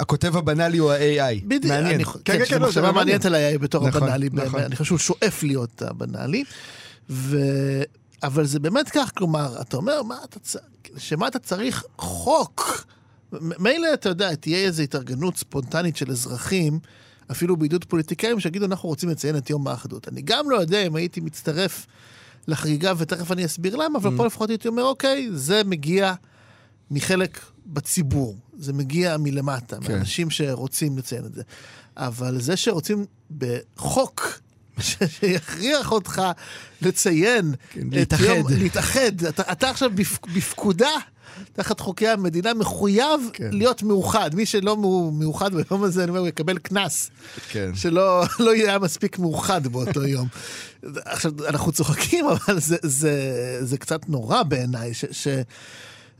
הכותב הבנאלי הוא ה-AI. בדיוק, מעניין. כן, כן, כן, מחשבה לא, מעניינת על ה-AI בתור נכון, הבנאלי, נכון. אני חושב שהוא שואף להיות הבנאלי. אבל זה באמת כך, כלומר, אתה אומר, שמה אתה צריך חוק? מילא, אתה יודע, תהיה איזו התארגנות ספונטנית של אזרחים, אפילו בעידוד פוליטיקאים, שיגידו, אנחנו רוצים לציין את יום האחדות. אני גם לא יודע אם הייתי מצטרף לחגיגה, ותכף אני אסביר למה, אבל mm. פה לפחות הייתי אומר, אוקיי, זה מגיע מחלק בציבור, זה מגיע מלמטה, כן. מאנשים שרוצים לציין את זה. אבל זה שרוצים בחוק שיכריח אותך לציין כן, להתאחד. יום, להתאחד. אתה, אתה עכשיו בפקודה תחת חוקי המדינה, מחויב כן. להיות מאוחד. מי שלא מאוחד ביום הזה, אני אומר, הוא יקבל קנס. כן. שלא (laughs) לא יהיה מספיק מאוחד באותו (laughs) יום. עכשיו, אנחנו צוחקים, אבל זה, זה, זה קצת נורא בעיניי, ש... ש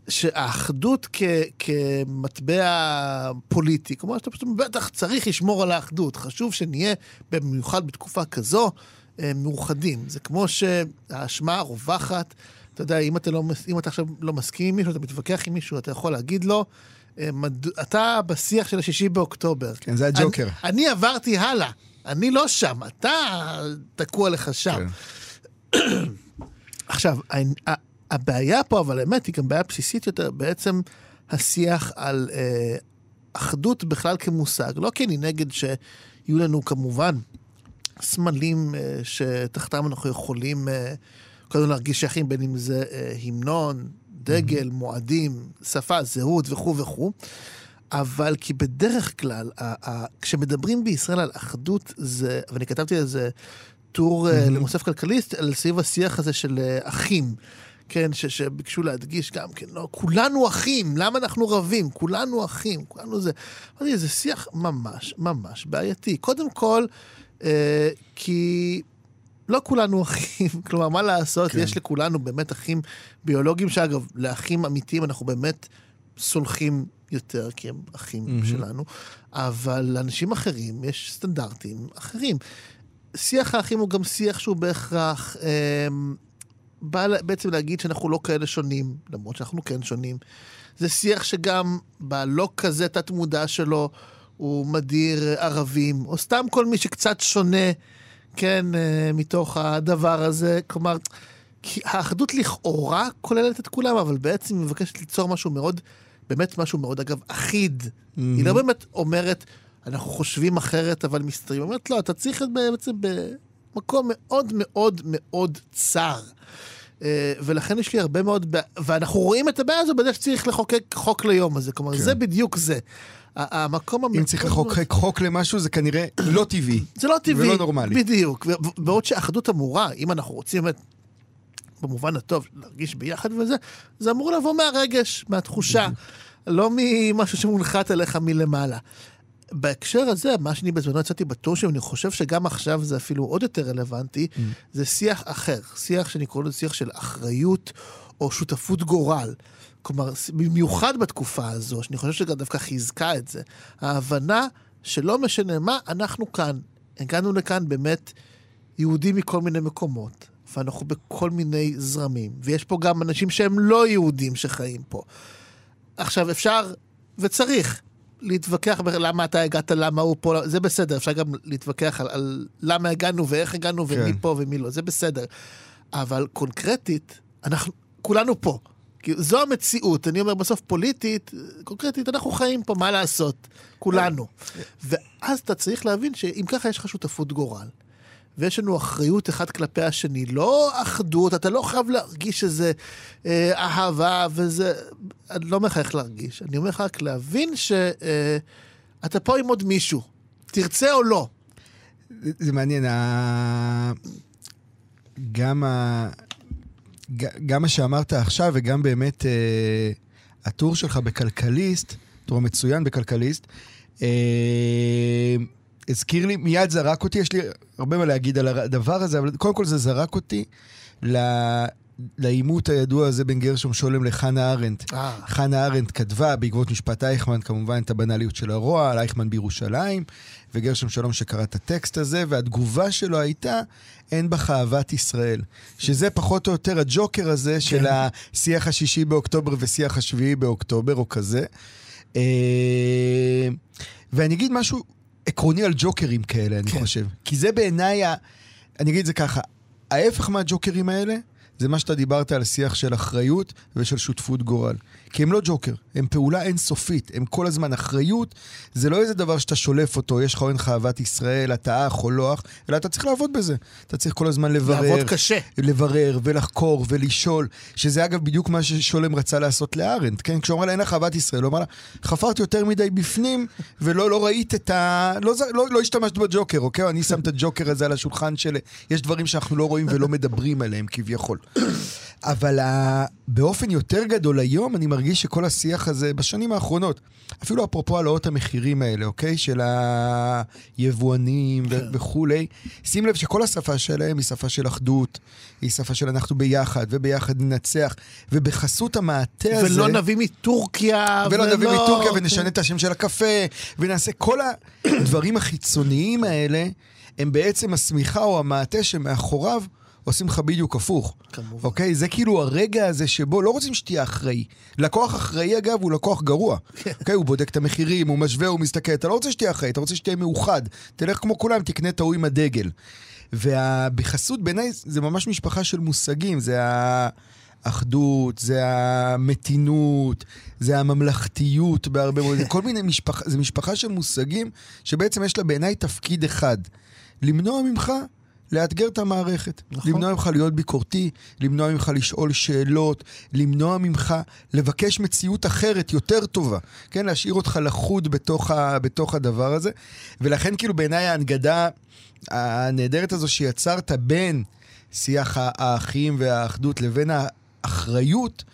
שהאחדות כ, כמטבע פוליטי, כלומר שאתה פשוט בטח צריך לשמור על האחדות. חשוב שנהיה, במיוחד בתקופה כזו, אה, מאוחדים. זה כמו שהאשמה רווחת אתה יודע, אם אתה, לא, אם אתה עכשיו לא מסכים עם מישהו, אתה מתווכח עם מישהו, אתה יכול להגיד לו, אה. אתה בשיח של השישי באוקטובר. כן, זה הג'וקר. אני, אני עברתי הלאה, אני לא שם, אתה תקוע לך שם. כן. עכשיו, הבעיה פה, אבל האמת, היא גם בעיה בסיסית יותר, בעצם השיח על אה, אחדות בכלל כמושג. לא כי אני נגד שיהיו לנו כמובן סמלים אה, שתחתם אנחנו יכולים... אה, קודם להרגיש שייכים, בין אם זה אה, המנון, דגל, mm-hmm. מועדים, שפה, זהות וכו' וכו'. אבל כי בדרך כלל, ה- ה- כשמדברים בישראל על אחדות, זה, ואני כתבתי על זה טור mm-hmm. למוסף כלכליסט, על סביב השיח הזה של אה, אחים. כן, ש, שביקשו להדגיש גם כן, לא, כולנו אחים, למה אנחנו רבים? כולנו אחים, כולנו זה. אמרתי, זה שיח ממש ממש בעייתי. קודם כל, אה, כי לא כולנו (laughs) אחים, כלומר, מה לעשות, כן. יש לכולנו באמת אחים ביולוגיים, שאגב, לאחים אמיתיים אנחנו באמת סולחים יותר, כי הם אחים mm-hmm. שלנו, אבל לאנשים אחרים יש סטנדרטים אחרים. שיח האחים הוא גם שיח שהוא בהכרח אה, בא בעצם להגיד שאנחנו לא כאלה שונים, למרות שאנחנו כן שונים. זה שיח שגם בלא כזה תת-מודע שלו הוא מדיר ערבים, או סתם כל מי שקצת שונה, כן, אה, מתוך הדבר הזה. כלומר, האחדות לכאורה כוללת את כולם, אבל בעצם היא מבקשת ליצור משהו מאוד, באמת משהו מאוד, אגב, אחיד. Mm-hmm. היא לא באמת אומרת, אנחנו חושבים אחרת, אבל מסתרים. היא אומרת, לא, אתה צריך בעצם במקום מאוד מאוד מאוד צר. אה, ולכן יש לי הרבה מאוד, ואנחנו רואים את הבעיה הזו בזה שצריך לחוקק חוק ליום הזה. כלומר, כן. זה בדיוק זה. המקום המקום... אם צריך לחוקק חוק למשהו, זה כנראה לא טבעי. זה לא טבעי. ולא נורמלי. בדיוק. בעוד שאחדות אמורה, אם אנחנו רוצים באמת, במובן הטוב, להרגיש ביחד וזה, זה אמור לבוא מהרגש, מהתחושה, לא ממשהו שמונחת עליך מלמעלה. בהקשר הזה, מה שאני בזמנו יצאתי בטושים, אני חושב שגם עכשיו זה אפילו עוד יותר רלוונטי, mm. זה שיח אחר, שיח שאני קורא לו שיח של אחריות או שותפות גורל. כלומר, במיוחד בתקופה הזו, שאני חושב שגם דווקא חיזקה את זה, ההבנה שלא משנה מה, אנחנו כאן. הגענו לכאן באמת יהודים מכל מיני מקומות, ואנחנו בכל מיני זרמים, ויש פה גם אנשים שהם לא יהודים שחיים פה. עכשיו, אפשר וצריך להתווכח למה אתה הגעת, למה הוא פה, זה בסדר, אפשר גם להתווכח על, על למה הגענו ואיך הגענו כן. ומי פה ומי לא, זה בסדר. אבל קונקרטית, אנחנו כולנו פה. כי זו המציאות, אני אומר בסוף פוליטית, קונקרטית, אנחנו חיים פה, מה לעשות? כולנו. ואז אתה צריך להבין שאם ככה יש לך שותפות גורל. ויש לנו אחריות אחד כלפי השני. לא אחדות, אתה לא חייב להרגיש איזה אה, אהבה וזה... אני לא אומר לך איך להרגיש, אני אומר לך רק להבין שאתה אה, פה עם עוד מישהו, תרצה או לא. זה, זה מעניין, ה... גם, ה... גם מה שאמרת עכשיו וגם באמת אה, הטור שלך בכלכליסט, טור מצוין בכלכליסט, אה, הזכיר לי, מיד זרק אותי, יש לי הרבה מה להגיד על הדבר הזה, אבל קודם כל זה זרק אותי לעימות הידוע הזה בין גרשום שולם לחנה ארנדט. אה. חנה ארנדט כתבה בעקבות משפט אייכמן כמובן את הבנאליות של הרוע, על אייכמן בירושלים, וגרשום שלום שקרא את הטקסט הזה, והתגובה שלו הייתה, אין בך אהבת ישראל. שזה פחות או יותר הג'וקר הזה כן. של השיח השישי באוקטובר ושיח השביעי באוקטובר, או כזה. אה, ואני אגיד משהו עקרוני על ג'וקרים כאלה, אני כן. חושב. כי זה בעיניי, ה... אני אגיד את זה ככה, ההפך מהג'וקרים האלה, זה מה שאתה דיברת על שיח של אחריות ושל שותפות גורל. כי הם לא ג'וקר, הם פעולה אינסופית, הם כל הזמן אחריות, זה לא איזה דבר שאתה שולף אותו, יש לך או אין לך אהבת ישראל, אתה אח או לא אח, אלא אתה צריך לעבוד בזה. אתה צריך כל הזמן לברר. לעבוד קשה. לברר ולחקור ולשאול, שזה אגב בדיוק מה ששולם רצה לעשות לארנד, כן? כשהוא אמר לה אין לך אהבת ישראל, הוא אמר לה, חפרתי יותר מדי בפנים, ולא לא ראית את ה... לא, לא, לא השתמשת בג'וקר, אוקיי? אני שם את הג'וקר הזה על השולחן של... יש דברים שאנחנו לא רואים ולא מדברים עליהם כביכול. אבל ה... באופן יותר גדול היום, אני מרגיש שכל השיח הזה, בשנים האחרונות, אפילו אפרופו העלאות המחירים האלה, אוקיי? של היבואנים ו- כן. וכולי, שים לב שכל השפה שלהם היא שפה של אחדות, היא שפה של אנחנו ביחד, וביחד ננצח, ובחסות המעטה הזה... ולא נביא מטורקיה, ולא... ולא נביא מטורקיה ונשנה כן. את השם של הקפה, ונעשה כל הדברים החיצוניים האלה, הם בעצם השמיכה או המעטה שמאחוריו עושים לך בדיוק הפוך. כמובן. אוקיי? זה כאילו הרגע הזה שבו לא רוצים שתהיה אחראי. לקוח אחראי, אגב, הוא לקוח גרוע. כן. אוקיי? הוא בודק את המחירים, הוא משווה, הוא מסתכל. אתה לא רוצה שתהיה אחראי, אתה רוצה שתהיה מאוחד. תלך כמו כולם, תקנה את ההוא עם הדגל. ובחסות בעיניי זה ממש משפחה של מושגים, זה האחדות, זה המתינות, זה הממלכתיות בהרבה מאוד, (laughs) כל מיני משפחה, זה משפחה של מושגים שבעצם יש לה בעיניי תפקיד אחד, למנוע ממך לאתגר את המערכת. נכון. למנוע ממך להיות ביקורתי, למנוע ממך לשאול שאלות, למנוע ממך לבקש מציאות אחרת, יותר טובה. כן, להשאיר אותך לחוד בתוך, ה, בתוך הדבר הזה. ולכן כאילו בעיניי ההנגדה הנהדרת הזו שיצרת בין שיח האחים והאחדות לבין האחריות,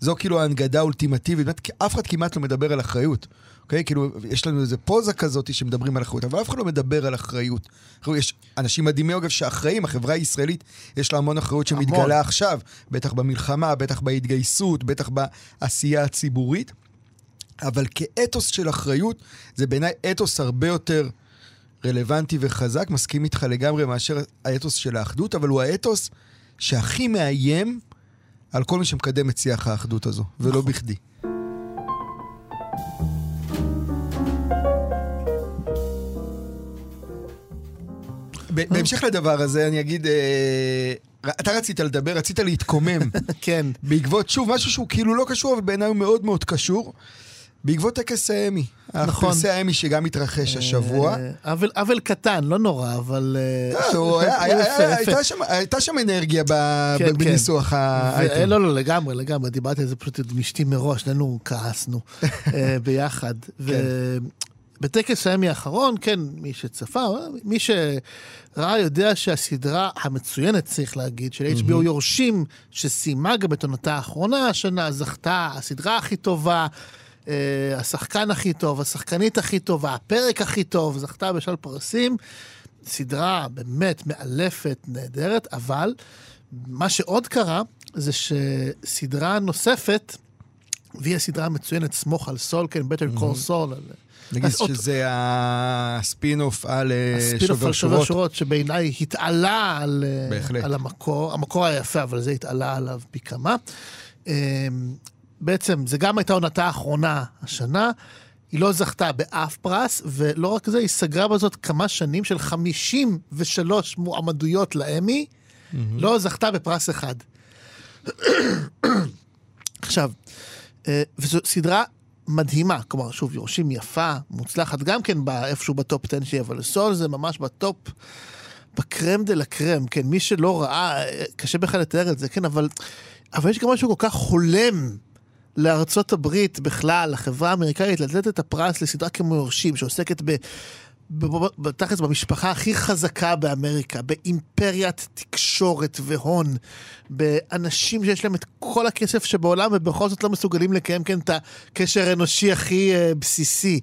זו כאילו ההנגדה האולטימטיבית. באמת, אף אחד כמעט לא מדבר על אחריות. אוקיי? כאילו, יש לנו איזה פוזה כזאת שמדברים על אחריות, אבל אף אחד לא מדבר על אחריות. יש אנשים מדהימים, אגב, שאחראים, החברה הישראלית, יש לה המון אחריות שמתגלה המון. עכשיו, בטח במלחמה, בטח בהתגייסות, בטח בעשייה הציבורית. אבל כאתוס של אחריות, זה בעיניי אתוס הרבה יותר רלוונטי וחזק, מסכים איתך לגמרי מאשר האתוס של האחדות, אבל הוא האתוס שהכי מאיים על כל מי שמקדם את שיח האחדות הזו, ולא נכון. בכדי. בהמשך לדבר הזה, אני אגיד, אה, אתה רצית לדבר, רצית להתקומם (laughs) כן. בעקבות, שוב, משהו שהוא כאילו לא קשור, אבל בעיניי הוא מאוד מאוד קשור. בעקבות טקס האמי. נכון. פרסי האמי שגם התרחש השבוע. אה, עוול- עוול קטן, לא נורא, אבל... אה, לא. (laughs) הייתה שם- אנרגיה כן, ב- בניסוח האייטם. לא, לא, לגמרי, לגמרי. דיברתי על זה פשוט עם אשתי מראש, שנינו כעסנו (laughs) אה, ביחד. ובטקס האמי האחרון, כן, מי שצפה, מי שראה יודע שהסדרה המצוינת, צריך להגיד, של HBO יורשים, שסיימה גם את עונתה האחרונה השנה, זכתה, הסדרה הכי טובה. אה, השחקן הכי טוב, השחקנית הכי טובה, הפרק הכי טוב, זכתה בשלל פרסים. סדרה באמת מאלפת, נהדרת, אבל מה שעוד קרה זה שסדרה נוספת, והיא הסדרה המצוינת, סמוך על סול, כן, Better Call Saul. נגיד שזה הספין-אוף על אה, על שובר שורות. שורות, שבעיניי התעלה על, אה. על המקור, המקור היה יפה, אבל זה התעלה עליו פי כמה. אה, בעצם, זה גם הייתה עונתה האחרונה השנה. היא לא זכתה באף פרס, ולא רק זה, היא סגרה בזאת כמה שנים של 53 מועמדויות לאמי, לא זכתה בפרס אחד. (clears throat) עכשיו, אה, וזו סדרה מדהימה, כלומר, שוב, יורשים יפה, מוצלחת, גם כן איפשהו ב top 10 שלי, אבל סול זה ממש ב top, ב crème de la crème, כן, מי שלא ראה, אה, קשה בכלל לתאר את זה, כן, אבל, אבל יש גם משהו כל כך הולם לארצות הברית בכלל, לחברה האמריקאית, לתת את הפרס לסדרה כמו יורשים, שעוסקת ב... בתכלס במשפחה הכי חזקה באמריקה, באימפריית תקשורת והון, באנשים שיש להם את כל הכסף שבעולם ובכל זאת לא מסוגלים לקיים כן את הקשר האנושי הכי uh, בסיסי.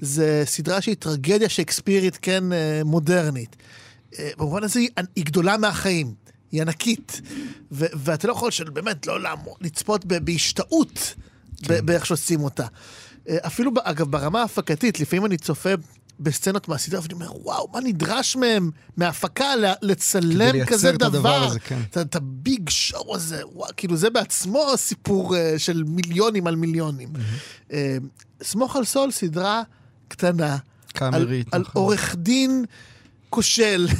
זה סדרה שהיא טרגדיה שייקספירית, כן, uh, מודרנית. Uh, במובן הזה היא, היא גדולה מהחיים. היא ענקית, ו- ואתה לא יכול באמת לא לעמוד, לצפות ב- בהשתאות ב- באיך שעושים אותה. אה, אפילו, אגב, ברמה ההפקתית, לפעמים אני צופה בסצנות מהסדרה, ואני אומר, וואו, מה נדרש מהם, מההפקה, לצלם כדי כזה לייצר את הדבר דבר? הזה, כן. את- את הביג שואו הזה, וואו, כאילו זה בעצמו סיפור אה, של מיליונים על מיליונים. אה, סמוך על סול, סדרה קטנה. קאמרית, על, על נכון. עורך דין כושל. (laughs)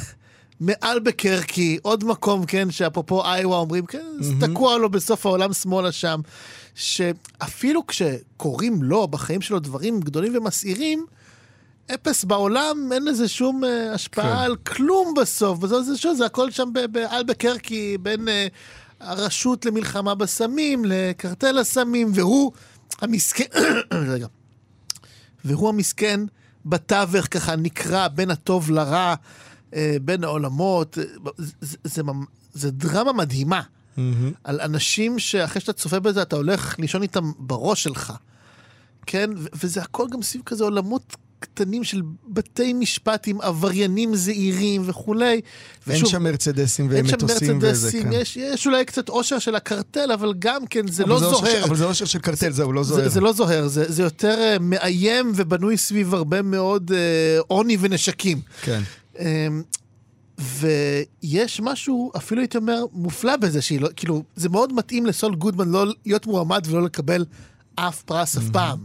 מעל בקרקי, עוד מקום, כן, שאפרופו איווה אומרים, כן, זה תקוע לו בסוף העולם שמאלה שם, שאפילו כשקורים לו בחיים שלו דברים גדולים ומסעירים, אפס בעולם, אין לזה שום uh, השפעה כן. על כלום בסוף. בסוף זה, שוב, זה הכל שם ב- באל בקרקי, בין uh, הרשות למלחמה בסמים, לקרטל הסמים, והוא המסכן, (coughs) רגע, והוא המסכן בתווך, ככה נקרע בין הטוב לרע, אה, בין העולמות. אה, זה, זה, זה, זה דרמה מדהימה. מהמם. על אנשים שאחרי שאתה צופה בזה, אתה הולך לישון איתם בראש שלך. כן? וזה הכל גם סביב כזה עולמות קטנים של בתי משפט עם עבריינים זעירים וכולי. אין ושוב, שם מרצדסים ומטוסים וזה, כן. יש, יש אולי קצת עושר של הקרטל, אבל גם כן, זה לא אושר של- זוהר. אבל זה אושר של קרטל, זהו, לא זה, זוהר. זה לא זוהר, זה, זה יותר אה, מאיים ובנוי סביב הרבה מאוד אה, עוני ונשקים. כן. אמ, ויש משהו, אפילו הייתי אומר, מופלא בזה, שהיא לא, כאילו, זה מאוד מתאים לסול גודמן לא להיות מועמד ולא לקבל אף פרס אף פעם.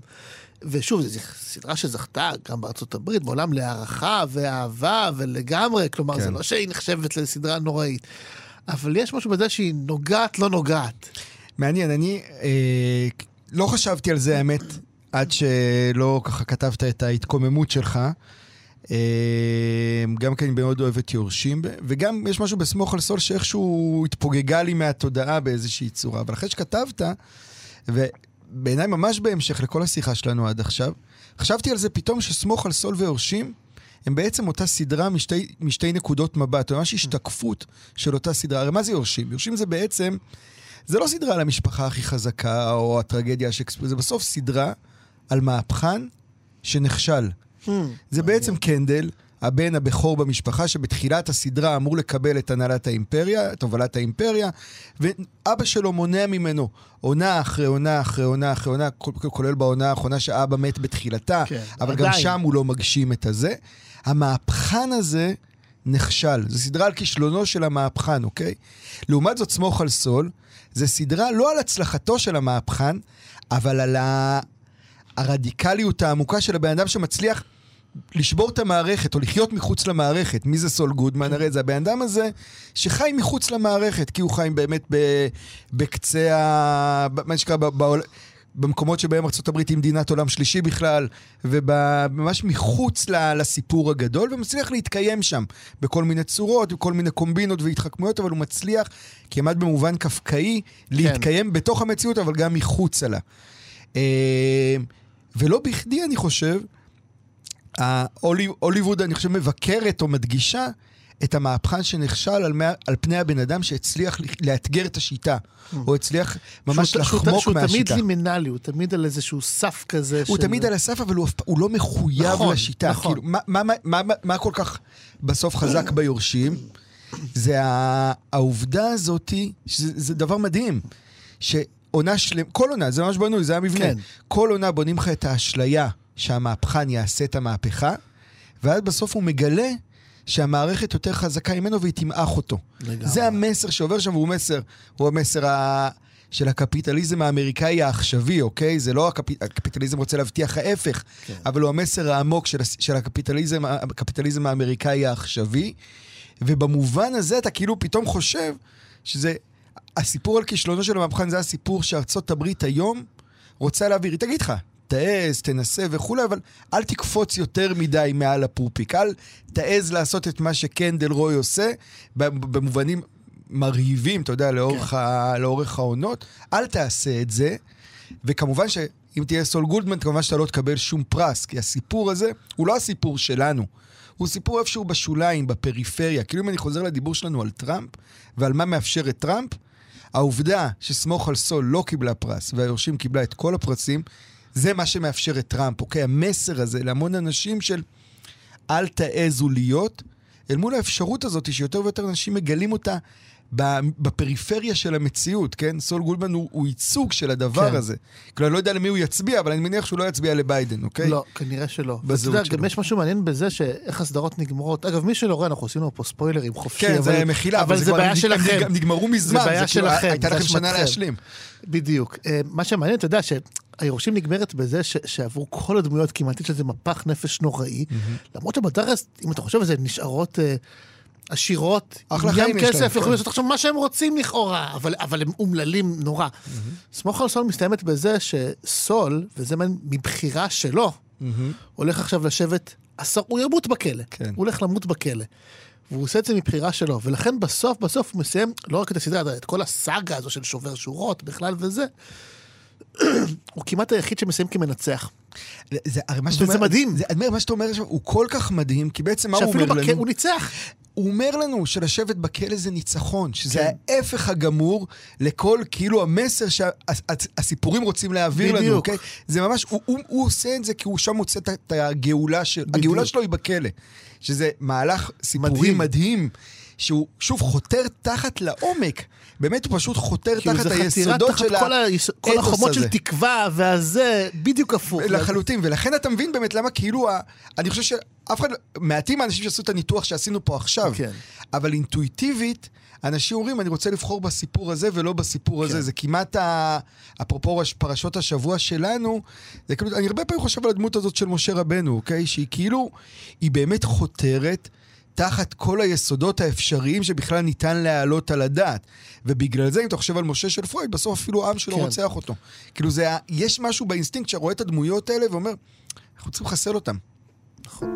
ושוב, זו סדרה שזכתה גם בארצות הברית, בעולם להערכה ואהבה ולגמרי, כלומר, כן. זה לא שהיא נחשבת לסדרה נוראית. אבל יש משהו בזה שהיא נוגעת, לא נוגעת. מעניין, אני אה, לא חשבתי על זה, האמת, עד שלא ככה כתבת את ההתקוממות שלך. אה, גם כי אני מאוד אוהב את יורשים, וגם יש משהו בסמוך על סול שאיכשהו התפוגגה לי מהתודעה באיזושהי צורה. אבל אחרי שכתבת, ובעיניי ממש בהמשך לכל השיחה שלנו עד עכשיו, חשבתי על זה פתאום שסמוך על סול ויורשים הם בעצם אותה סדרה משתי, משתי נקודות מבט, ממש השתקפות של אותה סדרה. הרי מה זה יורשים? יורשים זה בעצם... זה לא סדרה על המשפחה הכי חזקה או הטרגדיה השקספיר, זה בסוף סדרה על מהפכן שנכשל. Hmm. זה בעצם קנדל הבן הבכור במשפחה, שבתחילת הסדרה אמור לקבל את הנהלת האימפריה, את הובלת האימפריה, ואבא שלו מונע ממנו עונה אחרי עונה אחרי עונה אחרי עונה, כולל בעונה האחרונה שאבא מת בתחילתה, כן, אבל עדיין. גם שם הוא לא מגשים את הזה. המהפכן הזה נכשל. זו סדרה על כישלונו של המהפכן, אוקיי? לעומת זאת, סמוך על סול, זו סדרה לא על הצלחתו של המהפכן, אבל על ה... הרדיקליות העמוקה של הבן אדם שמצליח לשבור את המערכת, או לחיות מחוץ למערכת. מי זה סול גודמן? הרי זה הבן אדם הזה שחי מחוץ למערכת, כי הוא חי באמת ב, בקצה ה... מה שנקרא, בעול... במקומות שבהם ארה"ב היא מדינת עולם שלישי בכלל, וממש מחוץ לסיפור הגדול, ומצליח להתקיים שם בכל מיני צורות, בכל מיני קומבינות והתחכמויות, אבל הוא מצליח, כמעט במובן קפקאי, כן. להתקיים בתוך המציאות, אבל גם מחוצה לה. אה, ולא בכדי, אני חושב, הוליווד, אני חושב, מבקרת או מדגישה את המהפכן שנכשל על, מה, על פני הבן אדם שהצליח לאתגר את השיטה. או הצליח ממש שהוא, לחמוק שהוא, שהוא מהשיטה. שהוא תמיד לימינלי, הוא תמיד על איזשהו סף כזה. הוא של... תמיד על הסף, אבל הוא, הוא לא מחויב נכון, לשיטה. נכון. כאילו, מה, מה, מה, מה, מה כל כך בסוף חזק ביורשים? זה העובדה הזאתי, שזה דבר מדהים, שעונה שלמה, כל עונה, זה ממש בנוי, זה המבנה. כן. כל עונה בונים לך את האשליה שהמהפכן יעשה את המהפכה, ואז בסוף הוא מגלה שהמערכת יותר חזקה ממנו והיא תמעך אותו. לגמרי. זה המסר שעובר שם, והוא מסר, הוא המסר ה... של הקפיטליזם האמריקאי העכשווי, אוקיי? זה לא הקפיט... הקפיטליזם רוצה להבטיח ההפך, כן. אבל הוא המסר העמוק של, של הקפיטליזם, הקפיטליזם האמריקאי העכשווי, ובמובן הזה אתה כאילו פתאום חושב שזה... הסיפור על כישלונו של המהפכן זה הסיפור שארצות הברית היום רוצה להעביר. היא תגיד לך, תעז, תנסה וכולי, אבל אל תקפוץ יותר מדי מעל הפופיק. אל תעז לעשות את מה שקנדל רוי עושה, במובנים מרהיבים, אתה יודע, לאורך, כן. ה, לאורך העונות. אל תעשה את זה. וכמובן שאם תהיה סול גולדמן, כמובן שאתה לא תקבל שום פרס, כי הסיפור הזה הוא לא הסיפור שלנו. הוא סיפור איפשהו בשוליים, בפריפריה. כאילו אם אני חוזר לדיבור שלנו על טראמפ, ועל מה מאפשר את טראמפ, העובדה שסמוך על סול לא קיבלה פרס, והיורשים קיבלה את כל הפרסים, זה מה שמאפשר את טראמפ, אוקיי? המסר הזה להמון אנשים של אל תעזו להיות, אל מול האפשרות הזאת שיותר ויותר אנשים מגלים אותה בפריפריה של המציאות, כן? סול גודמן הוא, הוא ייצוג של הדבר כן. הזה. כלומר, אני לא יודע למי הוא יצביע, אבל אני מניח שהוא לא יצביע לביידן, אוקיי? לא, כנראה שלא. בזהות שלו. גם יש משהו מעניין בזה שאיך הסדרות נגמרות. אגב, מי שלא רואה, אנחנו עושים לו פה ספוילרים חופשי. כן, אבל... זה מחילה, אבל, אבל זה, זה בעיה שלכם. הם נגמרו מזמן, זה בעיה זה שלכם. כאילו, הייתה לכם שנה להשלים. בדיוק. אה, מה שמעניין, אתה יודע, היורשים נגמרת בזה ש, שעבור כל הדמויות כמעט יש לזה מפח נפש נוראי, mm-hmm. למרות שבתכלס, אם אתה חושב על זה, נשארות uh, עשירות, ים כסף, יכולים כן. לעשות עכשיו מה שהם רוצים לכאורה, אבל, אבל הם אומללים נורא. Mm-hmm. סמוך על סול מסתיימת בזה שסול, וזה מבחירה שלו, mm-hmm. הולך עכשיו לשבת עשור, הוא ימות בכלא, כן. הוא הולך למות בכלא. והוא עושה את זה מבחירה שלו, ולכן בסוף בסוף הוא מסיים לא רק את הסדרה, את כל הסאגה הזו של שובר שורות בכלל וזה, (clears throat) הוא כמעט היחיד שמסיים כמנצח. זה, הרי מה שאתה אומר, מדהים. זה, מה שאתה אומר הוא כל כך מדהים, כי בעצם מה הוא אומר. לנו? הוא ניצח. הוא אומר לנו שלשבת בכלא זה ניצחון, שזה כן. ההפך הגמור לכל, כאילו, המסר שהסיפורים שה, רוצים להעביר בדיוק. לנו, אוקיי? זה ממש, הוא, הוא, הוא עושה את זה כי הוא שם מוצא את הגאולה שלו. הגאולה שלו היא בכלא. שזה מהלך סיפורי מדהים, מדהים שהוא שוב חותר תחת לעומק. באמת הוא פשוט חותר תחת היסודות של האתוס הזה. כל החומות של תקווה והזה, בדיוק הפוך. לחלוטין, ולכן אתה מבין באמת למה כאילו, אני חושב שאף אחד, מעטים האנשים שעשו את הניתוח שעשינו פה עכשיו, כן. אבל אינטואיטיבית, אנשים אומרים, אני רוצה לבחור בסיפור הזה ולא בסיפור כן. הזה. זה כמעט, ה... אפרופו פרשות השבוע שלנו, זה כאילו, אני הרבה פעמים חושב על הדמות הזאת של משה רבנו, אוקיי? שהיא כאילו, היא באמת חותרת. תחת כל היסודות האפשריים שבכלל ניתן להעלות על הדעת. ובגלל זה, אם אתה חושב על משה של פרויד, בסוף אפילו העם שלו כן. רוצח אותו. כאילו, זה, יש משהו באינסטינקט שרואה את הדמויות האלה ואומר, אנחנו צריכים לחסל אותם. נכון.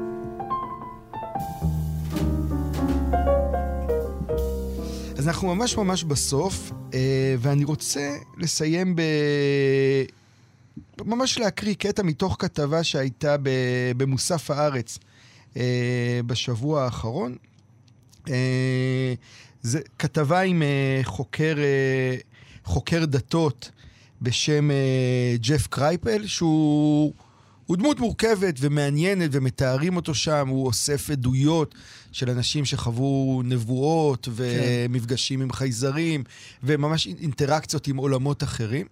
אז אנחנו ממש ממש בסוף, אה, ואני רוצה לסיים ב... ממש להקריא קטע מתוך כתבה שהייתה במוסף הארץ אה, בשבוע האחרון. אה, זה כתבה עם חוקר, חוקר דתות בשם ג'ף קרייפל, שהוא הוא דמות מורכבת ומעניינת, ומתארים אותו שם, הוא אוסף עדויות של אנשים שחוו נבואות, ומפגשים עם חייזרים, וממש אינטראקציות עם עולמות אחרים.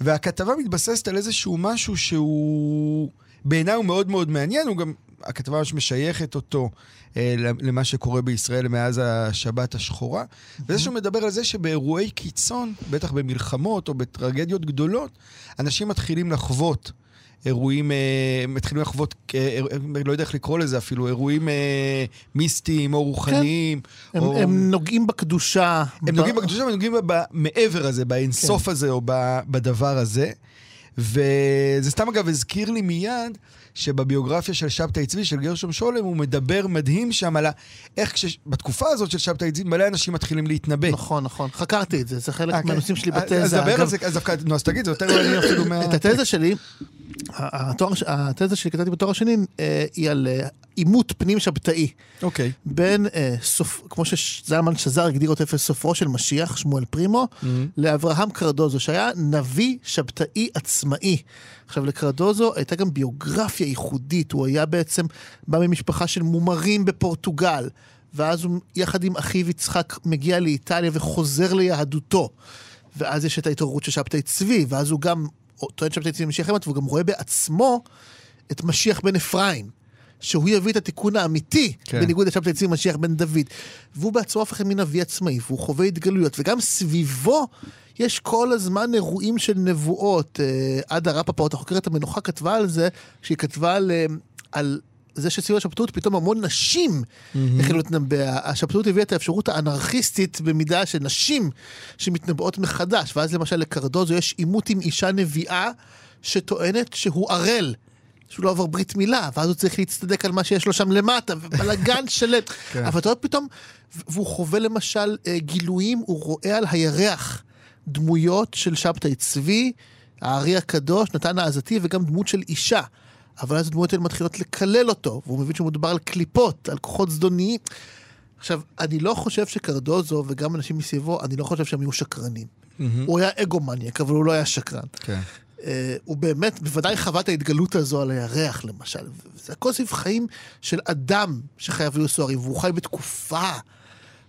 והכתבה מתבססת על איזשהו משהו שהוא... בעיניי הוא מאוד מאוד מעניין, הוא גם, הכתבה ממש משייכת אותו אה, למה שקורה בישראל מאז השבת השחורה. וזה שהוא מדבר על זה שבאירועי קיצון, בטח במלחמות או בטרגדיות גדולות, אנשים מתחילים לחוות. אירועים, אה, מתחילים לחוות, אה, לא יודע איך לקרוא לזה אפילו, אירועים אה, מיסטיים או רוחניים. כן. או... הם, הם נוגעים בקדושה. הם ב... נוגעים בקדושה ונוגעים מעבר הזה, באינסוף כן. הזה או בדבר הזה. וזה סתם אגב הזכיר לי מיד שבביוגרפיה של שבתאי צבי, של גרשום שולם, הוא מדבר מדהים שם על איך כש... בתקופה הזאת של שבתאי צבי, מלא אנשים מתחילים להתנבא. נכון, נכון. חקרתי את זה, זה חלק כן. מהנושאים שלי בתזה. אז דבר על זה, אז דווקא, נו, אז תגיד, זה יותר מעניין אפילו (laughs) מה... את התזה שלי, התואר, התזה שכתבתי בתואר השני אה, היא על אה, עימות פנים שבתאי. אוקיי. בין אה, סוף, כמו שזלמן שזר הגדיר אותו איפה סופרו של משיח, שמואל פרימו, mm-hmm. לאברהם קרדוזו, שהיה נביא שבתאי עצמאי. עכשיו, לקרדוזו הייתה גם ביוגרפיה ייחודית, הוא היה בעצם, בא ממשפחה של מומרים בפורטוגל, ואז הוא, יחד עם אחיו יצחק, מגיע לאיטליה וחוזר ליהדותו. ואז יש את ההתעוררות של שבתאי צבי, ואז הוא גם טוען צבי משיח אמת, והוא גם רואה בעצמו את משיח בן אפרים. שהוא יביא את התיקון האמיתי, כן. בניגוד לשבתאי צבי משיח בן דוד. והוא בעצמו הפך למין אבי עצמאי, והוא חווה התגלויות, וגם סביבו יש כל הזמן אירועים של נבואות. אה, עדה רפפורט, החוקרת המנוחה, כתבה על זה, שהיא כתבה על, אה, על זה שסביב השבתאות פתאום המון נשים החלו להתנבא. השבתאות הביאה את האפשרות האנרכיסטית במידה של נשים שמתנבאות מחדש. ואז למשל לקרדוזו יש עימות עם אישה נביאה שטוענת שהוא ערל. שהוא לא עבר ברית מילה, ואז הוא צריך להצטדק על מה שיש לו שם למטה, ובלאגן (laughs) שלם. כן. אבל אתה רואה פתאום, והוא חווה למשל אה, גילויים, הוא רואה על הירח דמויות של שבתאי צבי, הארי הקדוש, נתן העזתי, וגם דמות של אישה. אבל אז הדמויות האלה מתחילות לקלל אותו, והוא מבין שמדובר על קליפות, על כוחות זדוניים. עכשיו, אני לא חושב שקרדוזו וגם אנשים מסביבו, אני לא חושב שהם יהיו שקרנים. Mm-hmm. הוא היה אגומניאק, אבל הוא לא היה שקרן. כן. Uh, הוא באמת, בוודאי חווה את ההתגלות הזו על הירח, למשל. זה הכל סביב חיים של אדם שחייב להיות סוהרים, והוא חי בתקופה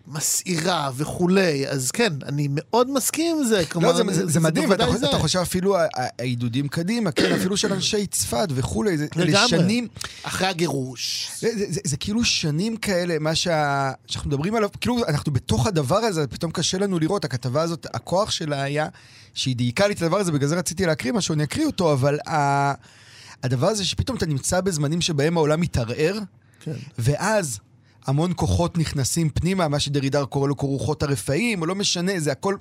מסעירה וכולי, אז כן, אני מאוד מסכים עם זה. כלומר, לא, זה, זה, זה מדהים, ואתה זה. אתה חושב אפילו העידודים קדימה, כן, אפילו של אנשי צפת וכולי, זה לשנים... אחרי הגירוש. זה, זה, זה, זה כאילו שנים כאלה, מה שה, שאנחנו מדברים עליו, כאילו אנחנו בתוך הדבר הזה, פתאום קשה לנו לראות, הכתבה הזאת, הכוח שלה היה שהיא דייקה לי את הדבר הזה, בגלל זה רציתי להקריא משהו, אני אקריא אותו, אבל ה, הדבר הזה שפתאום אתה נמצא בזמנים שבהם העולם מתערער, כן. ואז המון כוחות נכנסים פנימה, מה שדרידר קורא לו כרוחות הרפאים, או לא משנה, זה הכל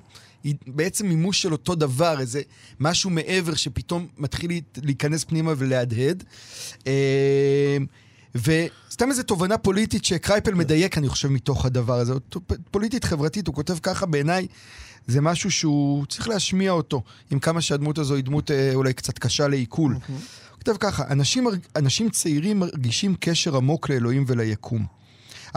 בעצם מימוש של אותו דבר, איזה משהו מעבר שפתאום מתחיל להיכנס פנימה ולהדהד. אה, וסתם איזו תובנה פוליטית שקרייפל מדייק, אני חושב, מתוך הדבר הזה. פוליטית חברתית, הוא כותב ככה, בעיניי, זה משהו שהוא צריך להשמיע אותו, עם כמה שהדמות הזו היא דמות אה, אולי קצת קשה לעיכול. הוא כותב ככה, אנשים, אנשים צעירים מרגישים קשר עמוק לאלוהים וליקום.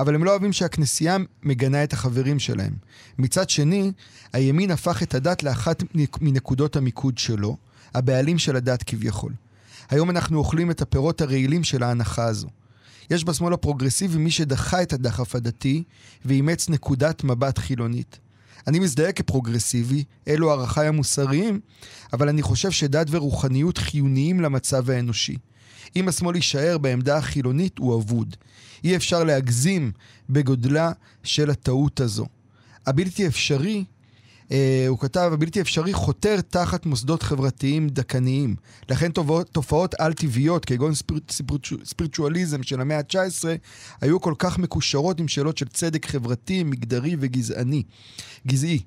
אבל הם לא אוהבים שהכנסייה מגנה את החברים שלהם. מצד שני, הימין הפך את הדת לאחת מנקודות המיקוד שלו, הבעלים של הדת כביכול. היום אנחנו אוכלים את הפירות הרעילים של ההנחה הזו. יש בשמאל הפרוגרסיבי מי שדחה את הדחף הדתי ואימץ נקודת מבט חילונית. אני מזדהה כפרוגרסיבי, אלו ערכיי המוסריים, אבל אני חושב שדת ורוחניות חיוניים למצב האנושי. אם השמאל יישאר בעמדה החילונית, הוא אבוד. אי אפשר להגזים בגודלה של הטעות הזו. הבלתי אפשרי, אה, הוא כתב, הבלתי אפשרי חותר תחת מוסדות חברתיים דכניים. לכן תופעות, תופעות על-טבעיות, כגון ספירט, ספירטואליזם של המאה ה-19, היו כל כך מקושרות עם שאלות של צדק חברתי, מגדרי וגזעני. גזעי.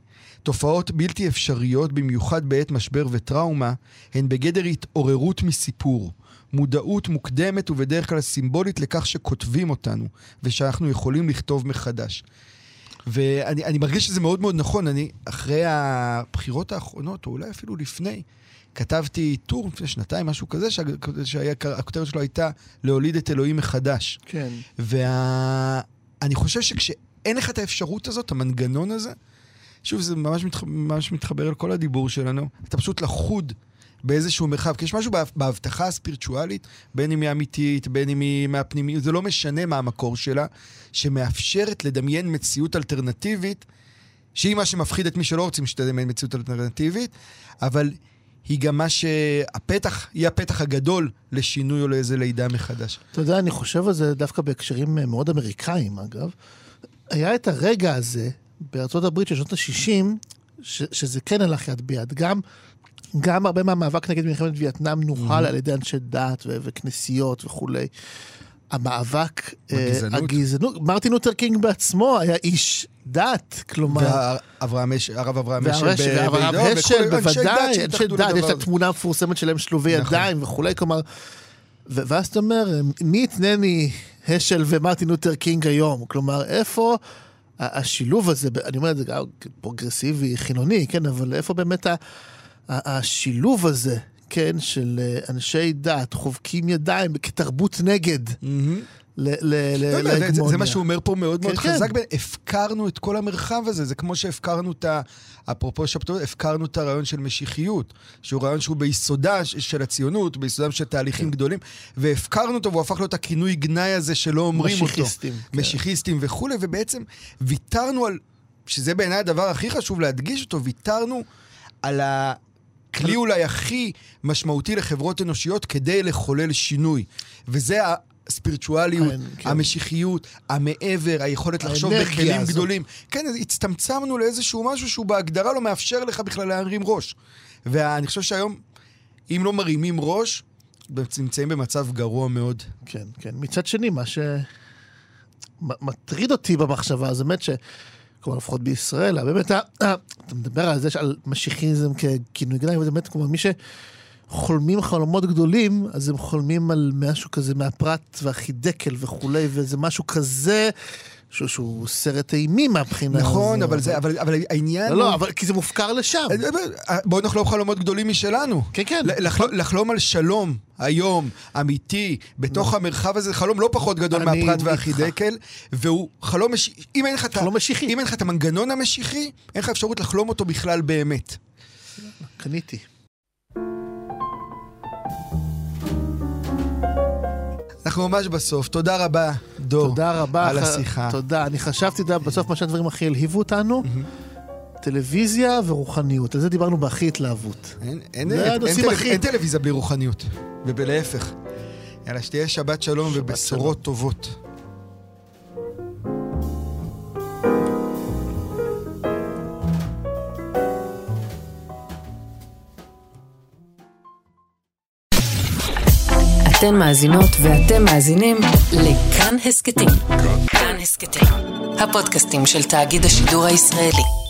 תופעות בלתי אפשריות, במיוחד בעת משבר וטראומה, הן בגדר התעוררות מסיפור. מודעות מוקדמת ובדרך כלל סימבולית לכך שכותבים אותנו, ושאנחנו יכולים לכתוב מחדש. ואני מרגיש שזה מאוד מאוד נכון. אני, אחרי הבחירות האחרונות, או אולי אפילו לפני, כתבתי טור לפני שנתיים, משהו כזה, שהכותרת שלו הייתה להוליד את אלוהים מחדש. כן. ואני. חושב שכשאין לך את האפשרות הזאת, המנגנון הזה, שוב, זה ממש, מתח... ממש מתחבר אל כל הדיבור שלנו, אתה פשוט לחוד באיזשהו מרחב, כי יש משהו בהבטחה הספירטואלית, בין אם היא אמיתית, בין אם היא מהפנימיות, זה לא משנה מה המקור שלה, שמאפשרת לדמיין מציאות אלטרנטיבית, שהיא מה שמפחיד את מי שלא רוצים שתדמיין מציאות אלטרנטיבית, אבל היא גם מה שהפתח, היא הפתח הגדול לשינוי או לאיזה לידה מחדש. אתה יודע, אני חושב על זה דווקא בהקשרים מאוד אמריקאים, אגב. היה את הרגע הזה בארצות הברית של שנות ה-60, שזה כן הלך יד ביד. גם, גם הרבה מהמאבק נגד מלחמת וייטנאם אהמ. על ידי אנשי דת ו- וכנסיות וכולי. המאבק, הגזענות. אה, הגזענות, מרטין לותר קינג בעצמו היה איש דת, כלומר... והרב אברהם השל ואברהם השל, בוודאי, אנשי דת, יש את התמונה המפורסמת שלהם שלובי נכון. ידיים וכולי, כלומר... ואז אתה אומר, מי יתנני השל ומרטין לותר קינג היום? כלומר, איפה השילוב הזה, אני אומר את זה גם פרוגרסיבי, חילוני, כן, אבל איפה באמת השילוב הזה כן, של אה, אנשי דת חובקים ידיים כתרבות נגד. להגמוניה. זה מה שהוא אומר פה מאוד מאוד כן, חזק, כן. הפקרנו את כל המרחב הזה, זה כמו שהפקרנו את ה... אפרופו שבתות, הפקרנו את הרעיון של משיחיות, שהוא רעיון שהוא ביסודה של הציונות, ביסודם של תהליכים כן. גדולים, והפקרנו אותו והוא הפך להיות הכינוי גנאי הזה שלא אומרים אותו. משיחיסטים. משיחיסטים וכולי, ובעצם ויתרנו על, שזה בעיניי הדבר הכי חשוב להדגיש אותו, ויתרנו על ה... הכלי אולי הכי משמעותי לחברות אנושיות כדי לחולל שינוי. וזה הספירטואליות, כן. המשיחיות, המעבר, היכולת לחשוב בכלים הזאת. גדולים. כן, הצטמצמנו לאיזשהו משהו שהוא בהגדרה לא מאפשר לך בכלל להרים ראש. ואני חושב שהיום, אם לא מרימים ראש, נמצאים במצב גרוע מאוד. כן, כן. מצד שני, מה שמטריד אותי במחשבה, זה באמת ש... כלומר לפחות בישראל, באמת, אתה מדבר על זה, על משיחיזם ככינוי גנאי, וזה באמת, כלומר, מי שחולמים חלומות גדולים, אז הם חולמים על משהו כזה מהפרט והחידקל וכולי, וזה משהו כזה... שהוא, שהוא סרט אימים מהבחינה הזאת. נכון, אבל, זה, אבל, אבל העניין לא, לא, הוא... אבל כי זה מופקר לשם. אה, בואו נחלום חלומות גדולים משלנו. כן, כן. לחלום, לחלום על שלום היום, אמיתי, בתוך המרחב הזה, חלום לא פחות גדול מהפרט והחידקל, והוא חלום משיחי. אם אין לך חלום משיחי. אם אין לך את המנגנון המשיחי, אין לך אפשרות לחלום אותו בכלל באמת. קניתי. אנחנו ממש בסוף. תודה רבה, דור, תודה רבה על השיחה. תודה. אני חשבתי, אתה יודע, בסוף מה שהדברים הכי הלהיבו אותנו, טלוויזיה ורוחניות. על זה דיברנו בהכי התלהבות. אין, טלוויזיה בלי רוחניות, ולהפך. יאללה, שתהיה שבת שלום ובשורות. טובות. אתן מאזינות ואתם מאזינים לכאן הסכתים. כאן הסכתים, הפודקאסטים של תאגיד השידור הישראלי.